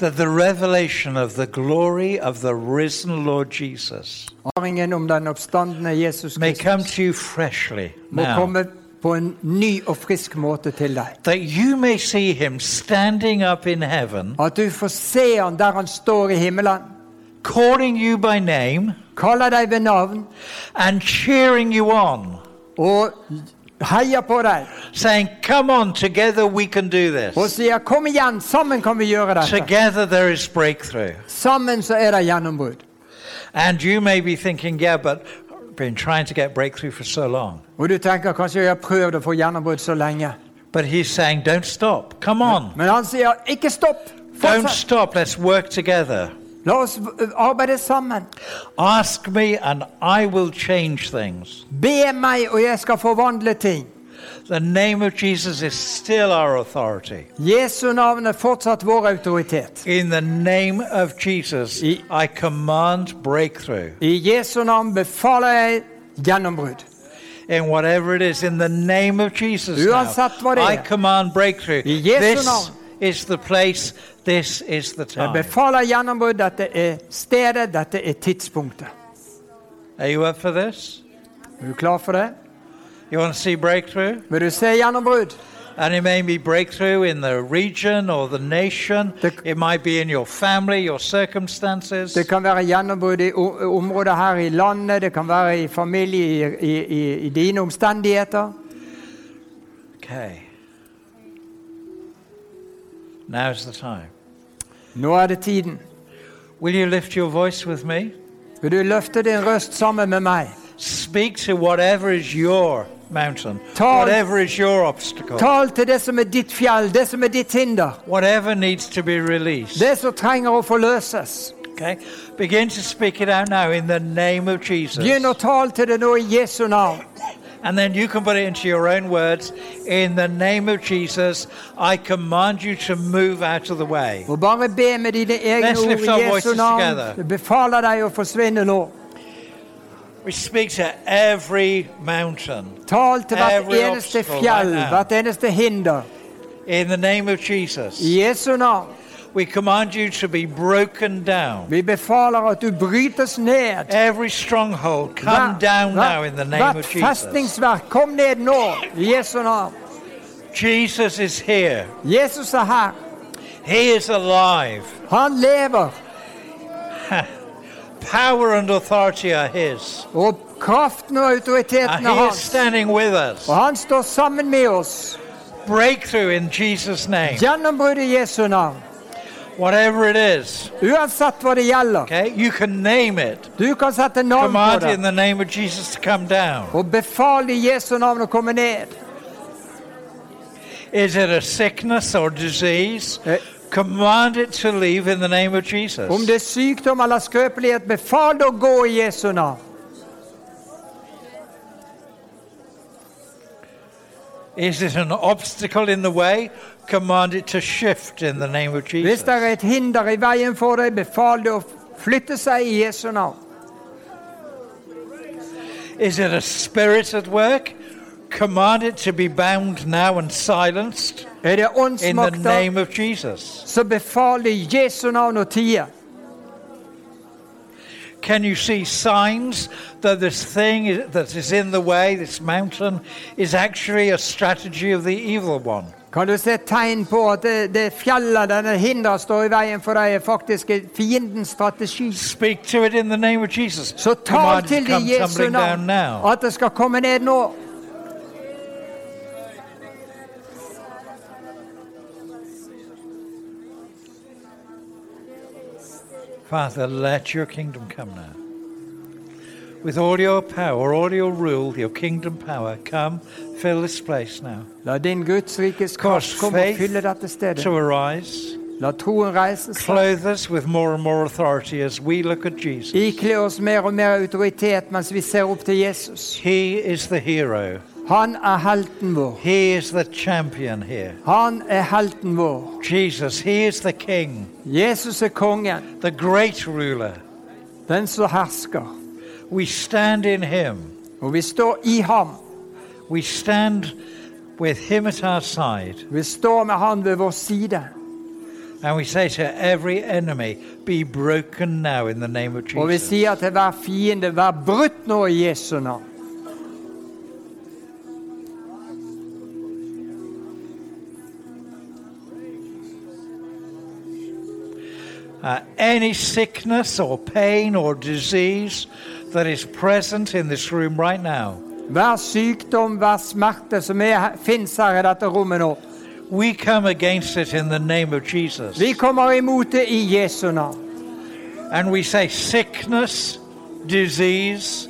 S1: That the revelation of the glory of the risen Lord Jesus
S2: Erfaringen om den oppstandende Jesus
S1: may come to you freshly now.
S2: på en ny og frisk måte til deg.
S1: That you may see him standing up in heaven,
S2: At du får se han der han står i himmelen,
S1: calling you by name
S2: kaller deg ved navn
S1: and cheering you on,
S2: og heier på deg.
S1: saying, Come on, together we can do
S2: Og
S1: this.
S2: sier 'kom igjen, sammen kan vi gjøre dette'.
S1: Together there is breakthrough.
S2: Sammen så er det gjennombrudd.
S1: And you may be thinking, Yeah, but I've been trying to get breakthrough for so long.
S2: Og du tenker kanskje jeg har prøvd å få gjennombrudd så lenge.
S1: But he's saying, Don't stop. Come on.
S2: Men han sier 'ikke stopp'.
S1: Don't stop. Let's work together.
S2: La oss arbeide sammen.
S1: Ask me, and I will change things.
S2: Be meg, og jeg skal forvandle ting.
S1: The name of Jesus is still our authority.
S2: Jesu navn er fortsatt vår autoritet.
S1: In the name of Jesus,
S2: I-
S1: I command breakthrough
S2: I Jesu navn befaler jeg gjennombrudd.
S1: in whatever it is. In the name of Jesus, now,
S2: det er.
S1: I command breakthrough.
S2: I Jesu navn.
S1: Is the place. This is the
S2: Jeg
S1: time.
S2: befaler gjennombrudd. Dette er stedet, dette er tidspunktet.
S1: Are you up for this?
S2: Er du klar for det?
S1: You want to see breakthrough?
S2: Vil du se gjennombrudd?
S1: And it may be breakthrough in the region or the nation. It might be in your family, your circumstances.
S2: Det kan være gjennombrudd i o- områder her i landet, det kan være i familie, i, i, i, i dine omstendigheter.
S1: Okay. Now's the time.
S2: Nå er det tiden.
S1: Will you lift your voice with me?
S2: Vil du løfte din røst sammen med meg?
S1: Speak to whatever is your mountain,
S2: Tal-
S1: whatever is your obstacle,
S2: Tal til det som er ditt fjell, det som er ditt hinder.
S1: whatever needs to be released.
S2: Det som trenger å forløses.
S1: Okay? Begin to speak it out now in the name of Jesus.
S2: Begynn å tale til det nå i Jesu navn.
S1: And then you can put it into your own words. In the name of Jesus, I command you to move out of the way.
S2: Og bare be med dine egne
S1: Let's lift our voices together.
S2: Jeg befaler deg å nå.
S1: We speak to every mountain.
S2: Tal til hvert
S1: Every
S2: eneste
S1: obstacle now.
S2: eneste hinder.
S1: In the name of Jesus,
S2: I Jesu navn.
S1: We command you to be broken down.
S2: Vi befaler at du brytes ned.
S1: Every stronghold, come down now in the name of Jesus.
S2: festningsverk, kom ned nå i Jesu navn.
S1: Jesus is here.
S2: Jesus er her.
S1: He is alive.
S2: Han lever, [LAUGHS]
S1: Power and authority are His.
S2: kraften og
S1: And
S2: autoriteten er
S1: He is standing with us.
S2: Og han står sammen med oss.
S1: Breakthrough in Jesus' name.
S2: Gjennombrudd i Jesu.
S1: Whatever it is,
S2: Uansett hva det gjelder.
S1: okay? You can name it.
S2: Du kan sette navn på
S1: Command in the name of Jesus to come down.
S2: Og befal i Jesu navn å komme ned.
S1: Is it a sickness or disease?
S2: Eh.
S1: Command it to leave in the name of Jesus.
S2: Om det er sykdom eller skrøpelighet, befal det å gå i Jesu navn.
S1: Is it an obstacle in the way? Command it to shift in the name of
S2: Hvis
S1: Jesus.
S2: det er et hinder i veien for deg, befal det å flytte seg i Jesu navn.
S1: Is it a spirit at work? Command it to be bound now and silenced
S2: Er
S1: in the name of Jesus.
S2: så befal det i Jesu navn å tie.
S1: Can you see signs that this thing that is in the way, this mountain, is actually a strategy of the evil one?
S2: Kan du se tegn på at det, det fjellet, denne hinderet, står i veien for deg, er faktisk fiendens strategi?
S1: Speak to it in the name of Jesus.
S2: Så tal til det i Jesu
S1: tumbling down
S2: navn
S1: now.
S2: at det skal komme ned nå.
S1: Father, let your kingdom come now. With all your power, all your rule, your kingdom power, come, fill this place now.
S2: La din Guds rikes
S1: Cause
S2: kraft komme og
S1: faith
S2: fylle dette stedet.
S1: To arise,
S2: La troen reise seg.
S1: clothe us with more and more authority as we look at Jesus.
S2: Ikle oss mer og mer autoritet mens vi ser opp til Jesus.
S1: He is the hero.
S2: Han er helten vår.
S1: He is the champion here.
S2: Han er helten vår.
S1: Jesus, He is the King,
S2: Jesus er kongen,
S1: the great ruler.
S2: den som hersker.
S1: We stand in Him.
S2: Og vi står i ham.
S1: We stand with Him at our side.
S2: Vi står med han ved vår side.
S1: And we say to every enemy, Be broken now in the name of
S2: Og vi
S1: Jesus.
S2: sier til hver fiende, vær brutt nå i Jesu navn.
S1: Uh, any sickness or pain or disease that is present in this room right now,
S2: Hver sykdom, hver smerte som er, her i dette rommet nå.
S1: we come against it in the name of Jesus.
S2: Vi kommer imot det i Jesu navn.
S1: And we say, Sickness, disease,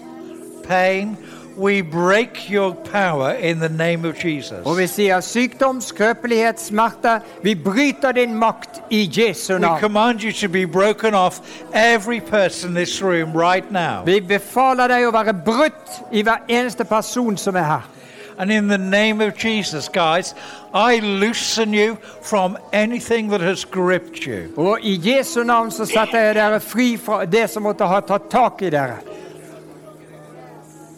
S1: pain, we break your power in the name of Jesus.
S2: Og vi sier sykdom, skrøpelighet, smerte. Vi bryter din makt i Jesu
S1: namn.
S2: We
S1: command you to be broken off every person in this room right now.
S2: Vi befaler deg å være brutt i hver eneste person som er her.
S1: And in the name of Jesus, guys, I loosen you from anything that has gripped you.
S2: Og i Jesu navn så setter jeg dere fri fra det som måtte ha tatt tak i dere.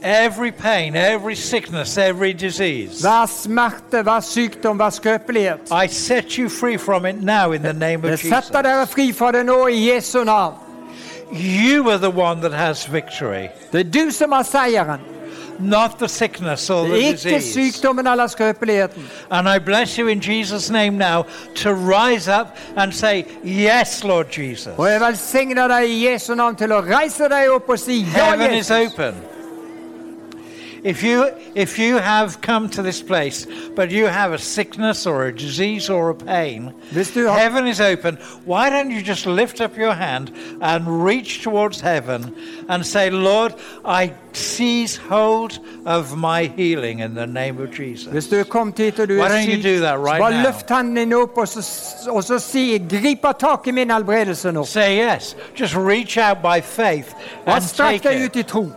S1: Every pain, every sickness, every disease.
S2: Hver smerte, hver sykdom, hver skrøpelighet.
S1: I set you free from it now in the name
S2: Jeg
S1: of Jesus.
S2: setter dere fri fra det nå i Jesu navn.
S1: You are the one that has victory,
S2: Det er du som har seieren.
S1: not the sickness or
S2: Det
S1: the
S2: er ikke
S1: disease.
S2: sykdommen eller skrøpeligheten.
S1: And I bless you in Jesus' name now to rise up and say, Yes, Lord Jesus.
S2: Og jeg velsigner deg i Jesu navn til å reise deg opp og si ja,
S1: Heaven is
S2: Jesus.
S1: open. If you, if you have come to this place, but you have a sickness or a disease or a pain,
S2: har,
S1: heaven is open. Why don't you just lift up your hand and reach towards heaven and say, Lord, I seize hold of my healing in the name of Jesus.
S2: hvis du hit og du
S1: Why don't you do that right
S2: bare
S1: now?
S2: løft hendene dine opp og så, og så si 'griper tak i min helbredelse nå'.
S1: Say yes. Just reach out by faith and
S2: strekk
S1: take
S2: deg
S1: it.
S2: ut i tro.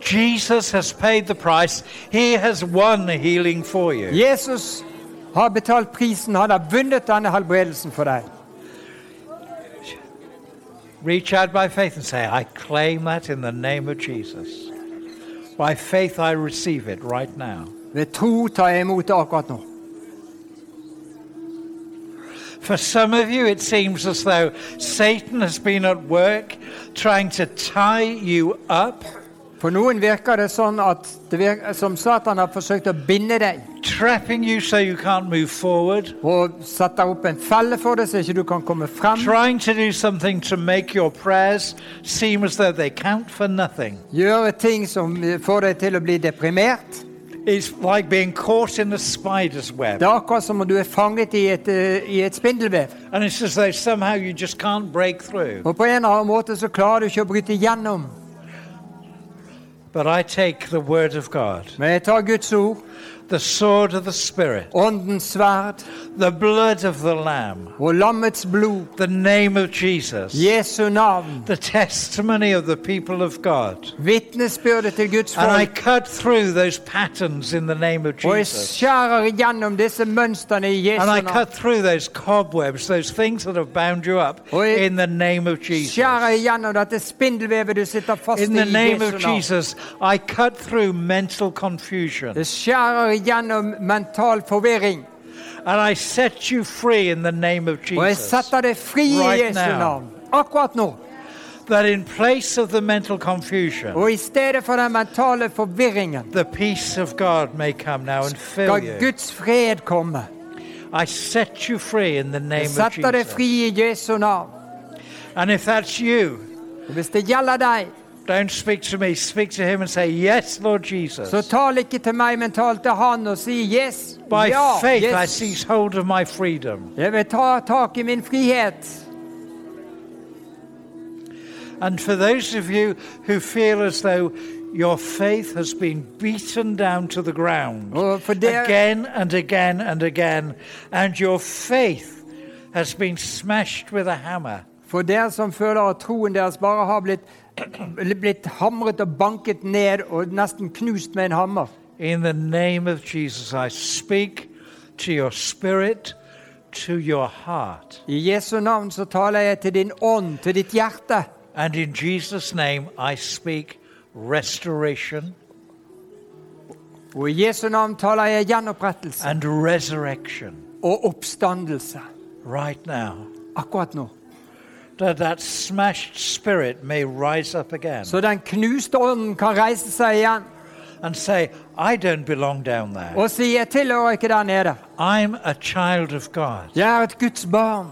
S1: Jesus has paid the price. He has won the healing for you.
S2: Jesus har betalt prisen. Han har vunnet denne helbredelsen for deg.
S1: Reach out by faith and say, I claim that in the name of Jesus. By faith, I receive it right now.
S2: Ved tro tar jeg imot det akkurat nå.
S1: For some of you, it seems as though Satan has been at work trying to tie you up,
S2: For noen virker det sånn at det virker, som Satan har forsøkt å binde deg
S1: trapping you so you can't move forward,
S2: og setter opp en felle for deg så ikke du kan komme frem.
S1: trying to do something to make your prayers seem as though they count for nothing.
S2: Gjøre ting som får deg til å bli deprimert.
S1: It's like being caught in a spider's web.
S2: Det er akkurat som om du er fanget i et, eh, i et spindelvev.
S1: And it's as though somehow you just can't break through.
S2: Og på en eller annen måte så klarer du ikke å bryte gjennom.
S1: But I take the word of God,
S2: Men jeg tar Guds ord,
S1: the sword of the Spirit,
S2: åndens sverd
S1: the blood of the Lamb,
S2: og lammets blod,
S1: the name of Jesus,
S2: Jesu
S1: the testimony of the people of God.
S2: vitnesbyrdet til Guds
S1: And I cut through those patterns in the name of Jesus.
S2: skjærer igjennom disse mønstrene i Jesu
S1: And I cut through those cobwebs, those things that have bound you up, in the name of Jesus.
S2: Skjærer igjennom dette spindelvevet du sitter fast
S1: In the name
S2: Jesu
S1: of. Jesus, I cut through mental confusion.
S2: Igjennom mental forvirring.
S1: And I set you free in the name of
S2: Og jeg
S1: Jesus.
S2: setter deg fri i
S1: Right
S2: Jesu
S1: now.
S2: navn. Akkurat nå.
S1: That in place of the mental confusion,
S2: Og i stedet for den mentale forvirringen
S1: the peace of God may come now and fill you.
S2: Guds fred komme.
S1: I set you free in the name
S2: Jeg
S1: of
S2: setter deg
S1: Jesus.
S2: fri i Jesu navn.
S1: And if that's you,
S2: Hvis det gjelder deg,
S1: don't speak to me, speak to him and say, Yes, Lord Jesus.
S2: så tal ikke til meg, men tal til Han og si yes.
S1: By
S2: Ja,
S1: faith, I seize hold of my freedom.
S2: Jeg vil ta tak i min frihet.
S1: And for those of you who feel as though your faith has been beaten down to the ground
S2: oh, for dere,
S1: again and again and again, and your faith has been smashed with a hammer,
S2: for dere som føler at troen deres bare har blitt, [CLEARS THROAT] blitt hamret og banket ned og nesten knust med en hammer.
S1: in the name of Jesus, I speak to your spirit, to your heart.
S2: I Jesu navn så taler jeg til din ånd, til ditt hjerte.
S1: And in Jesus' name, I speak restoration
S2: Og i Jesu navn taler jeg gjenopprettelse
S1: and resurrection
S2: og oppstandelse
S1: right now.
S2: akkurat nå.
S1: That that smashed spirit may rise up again
S2: Så den knuste ånden kan reise seg igjen
S1: and say, I don't belong down there.
S2: og si 'Jeg tilhører ikke der nede'.
S1: I'm a child of God.
S2: Jeg er et Guds barn,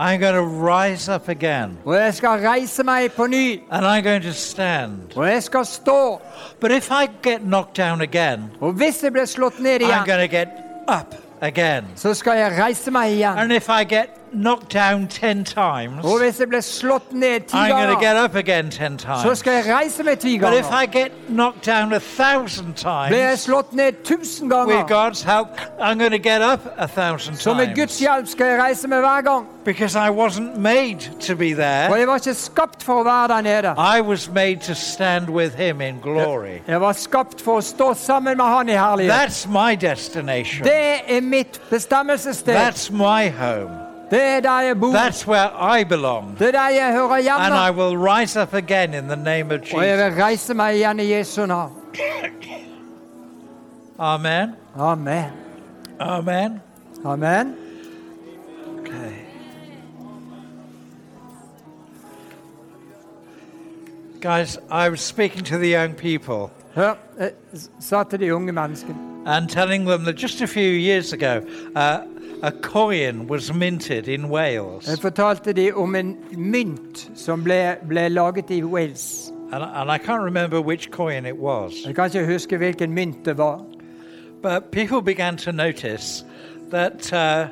S1: I'm going to rise up again
S2: og jeg skal reise meg på ny.
S1: and I'm going to stand.
S2: Og jeg skal stå.
S1: But if I get knocked down again,
S2: Og hvis jeg blir slått ned
S1: I'm
S2: igjen,
S1: going to get up again.
S2: så skal jeg reise meg igjen.
S1: And if I get knocked down 10 times,
S2: Og hvis jeg blir slått ned ti
S1: I'm going to
S2: ganger,
S1: get up again 10
S2: så
S1: times.
S2: skal jeg reise meg ti
S1: But if
S2: ganger.
S1: I get knocked down a thousand
S2: Blir jeg
S1: times,
S2: slått ned tusen
S1: with
S2: ganger,
S1: God's help, I'm going to get up a thousand
S2: så med Guds
S1: times.
S2: hjelp skal jeg reise meg hver gang.
S1: Because I wasn't made to be there.
S2: jeg var ikke skapt for å være der nede.
S1: I was made to stand with Him in glory.
S2: Jeg var skapt for å stå sammen med Han i herlighet.
S1: That's my destination.
S2: Det er mitt bestemmelsessted.
S1: That's my home.
S2: Det er der jeg bor.
S1: That's where I belong.
S2: Det er der jeg hører
S1: And I will rise up again in the name of
S2: Og jeg
S1: Jesus.
S2: vil reise meg igjen i Jesu navn.
S1: Amen.
S2: Amen.
S1: Amen.
S2: Amen.
S1: Okay. Guys, I was speaking to the young people
S2: Hør, jeg sa til de unge menneskene
S1: and telling them that just a few years ago, uh, a coin was minted in Wales.
S2: Jeg fortalte de om en mynt som ble, ble laget i Wales.
S1: And, and I can't remember which coin it was.
S2: Jeg kan ikke huske hvilken mynt det var.
S1: But people began to notice that uh,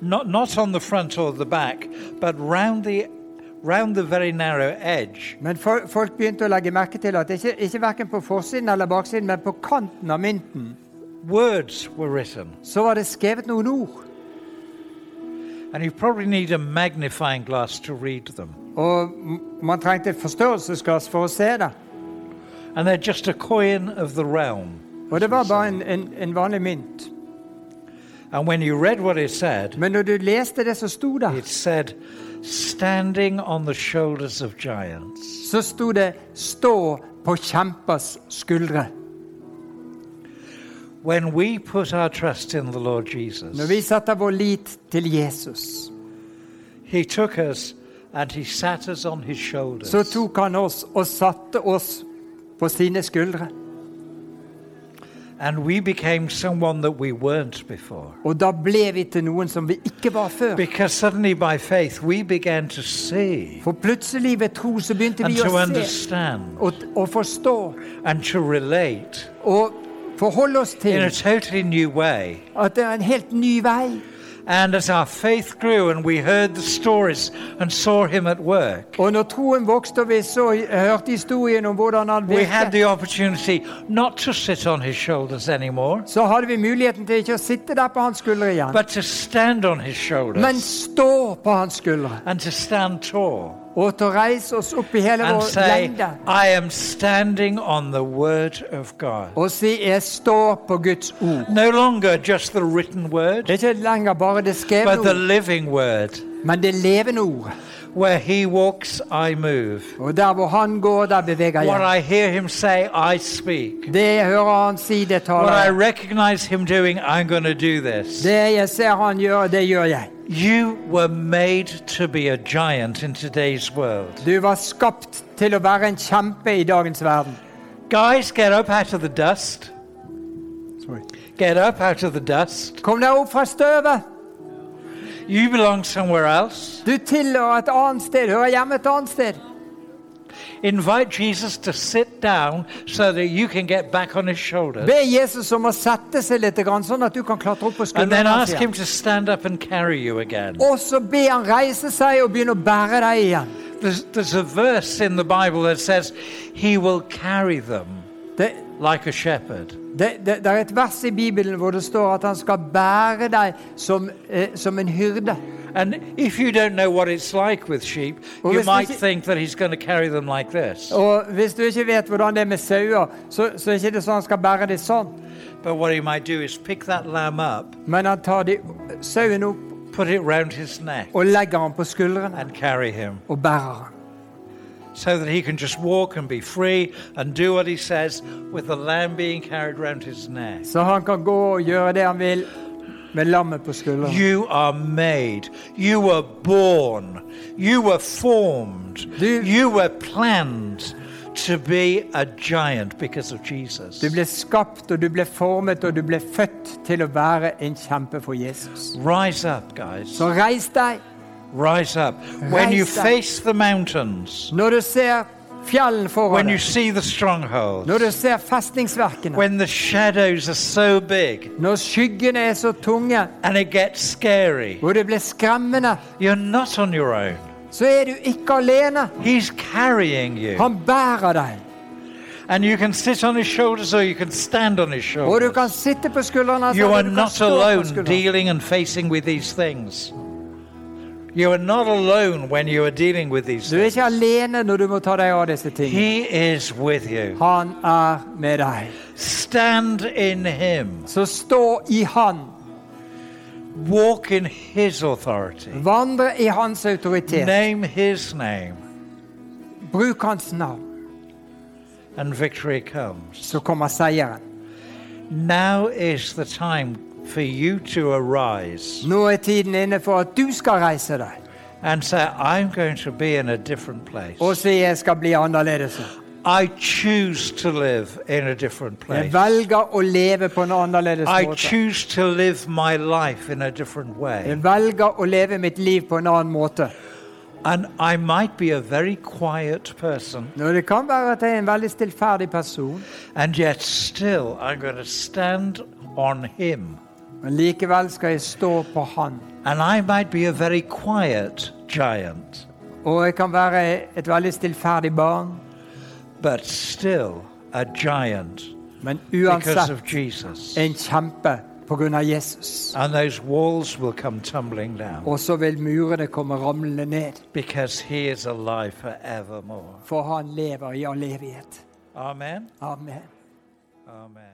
S1: not, not on the front or the back, but round the, round the very narrow edge,
S2: Men fol- folk begynte å legge merke til at ikke, ikke verken på forsiden eller baksiden, men på kanten av mynten,
S1: words were written.
S2: så var det skrevet noen ord.
S1: And you probably need a magnifying glass to read them.
S2: Og man trengte et forstørrelsesglass for å se det.
S1: And they're just a coin of the realm.
S2: Og det var bare en, en, en vanlig mynt.
S1: And when you read what it said,
S2: Men når du leste det som sto der,
S1: it said, standing on the shoulders of giants.
S2: så sto det 'stå på kjempers skuldre'.
S1: When we put our trust in the Lord Jesus,
S2: Når vi setter vår lit til Jesus,
S1: He took us and He sat us on His shoulders.
S2: så tok han oss og satte oss på sine skuldre.
S1: And we became someone that we weren't before.
S2: Og da ble vi til noen som vi ikke var før.
S1: Because suddenly, by faith, we began to see
S2: For plutselig ved tro så begynte
S1: and
S2: vi
S1: to
S2: å se
S1: understand
S2: og, og forstå
S1: and to relate
S2: og forholde oss
S1: in a
S2: til
S1: totally new way.
S2: at det er en helt ny vei.
S1: And as our faith grew and we heard the stories and saw Him at work,
S2: Og når troen vokste og vi så, hørte historien om hvordan han
S1: we had the opportunity not to sit on His shoulders anymore,
S2: så hadde vi muligheten til ikke å sitte der på hans skuldre igjen,
S1: but to stand on His
S2: men
S1: shoulders
S2: stå på hans skuldre.
S1: and to stand tall
S2: Og til å reise oss opp i hele vår
S1: say,
S2: lengde
S1: God.
S2: og si 'jeg står på Guds ord'.
S1: No longer just the written word,
S2: Det er ikke lenger bare det skrevne ord, men det levende ord.
S1: Where He walks, I move.
S2: Og der hvor han går, der beveger
S1: What. I hear Him say, I speak.
S2: Det jeg hører han si, det taler
S1: What I recognize Him doing, I'm going to do this.
S2: Det jeg ser han gjør, det gjør jeg.
S1: You were made to be a giant in today's world.
S2: Du var skapt til å være en kjempe i dagens verden.
S1: Guys, get up out of the dust. Sorry. Get up out of the dust.
S2: Kom deg opp fra støvet.
S1: You belong somewhere else.
S2: Du tilhører et annet sted, hører hjemme et annet sted.
S1: Invite Jesus to sit down so that you can get back on his shoulders.
S2: Be Jesus om å sette seg litt, grann, sånn at du kan klatre opp på
S1: And then ask him to stand up and carry you again.
S2: Og så be han reise seg og begynne å bære deg igjen.
S1: there's, there's a verse in the Bible that says, He will carry them
S2: Det,
S1: like a shepherd.
S2: det, det, det er et vers i Bibelen hvor det står at han skal bære deg som, eh, som en hyrde.
S1: And if you don't know what it's like with sheep, you might
S2: listen-
S1: think that He's going to carry them like this.
S2: Og Hvis du ikke vet hvordan det er med sauer, så, så er ikke det sånn han skal bære dem sånn.
S1: But what He might do is pick that lamb up,
S2: Men han tar de, sauen opp
S1: put it round His neck,
S2: og legger han på skuldrene
S1: and carry Him.
S2: og bærer han.
S1: So that he can just walk and be free and do what he says with the lamb being carried round his neck.
S2: Så han kan gå og gjøre det han vil med lammet på.
S1: You are made. You were born. You were formed.
S2: Du-
S1: You were planned to be a giant because of Jesus.
S2: Du ble skapt, og du ble formet, og du ble født til å være en kjempe for Jesus.
S1: Rise up, guys.
S2: Så reis deg
S1: Rise up. When you face the mountains,
S2: når du ser fjellen foran
S1: when you
S2: deg,
S1: see the strongholds,
S2: når du ser festningsverkene,
S1: when the shadows are so big
S2: når skyggene er så tunge,
S1: and it gets scary,
S2: og det blir skremmende,
S1: you're not on your own.
S2: så er du ikke alene.
S1: He's carrying you.
S2: Han bærer deg.
S1: And you can sit on his shoulders or you can stand on his shoulders.
S2: kan sitte på skuldrene hans,
S1: You are not alone dealing and facing with these things. You are not alone when you are dealing with these
S2: Du er ikke alene når du må ta deg av disse tingene.
S1: He is with you.
S2: Han er med deg.
S1: Stand in him.
S2: Så stå i Han.
S1: Walk in his authority.
S2: Vandre i Hans autoritet.
S1: Name his name.
S2: Bruk Hans navn,
S1: And victory comes.
S2: så kommer seieren.
S1: Now is the time for you to arise
S2: Nå er tiden inne for at du skal reise deg
S1: and say, I'm going to be in a different place.
S2: og si jeg skal bli annerledes.
S1: I choose to live in a different
S2: Jeg
S1: place.
S2: velger å leve på en annerledes
S1: I
S2: måte.
S1: choose to live my life in a different way.
S2: Jeg velger å leve mitt liv på en annen måte.
S1: And I might be a very quiet person,
S2: Nå, det kan være at jeg er en veldig stillferdig person,
S1: and yet still I'm going to stand on Him.
S2: Men likevel skal jeg stå på Han.
S1: And I might be a very quiet giant,
S2: Og jeg kan være et veldig stillferdig barn,
S1: but still a giant
S2: men
S1: because
S2: uansett
S1: of Jesus.
S2: en kjempe av Jesus.
S1: And those walls will come tumbling down
S2: Og så vil murene komme ramlende ned,
S1: because He is alive forevermore.
S2: for Han lever i all evighet.
S1: Amen.
S2: Amen.
S1: Amen.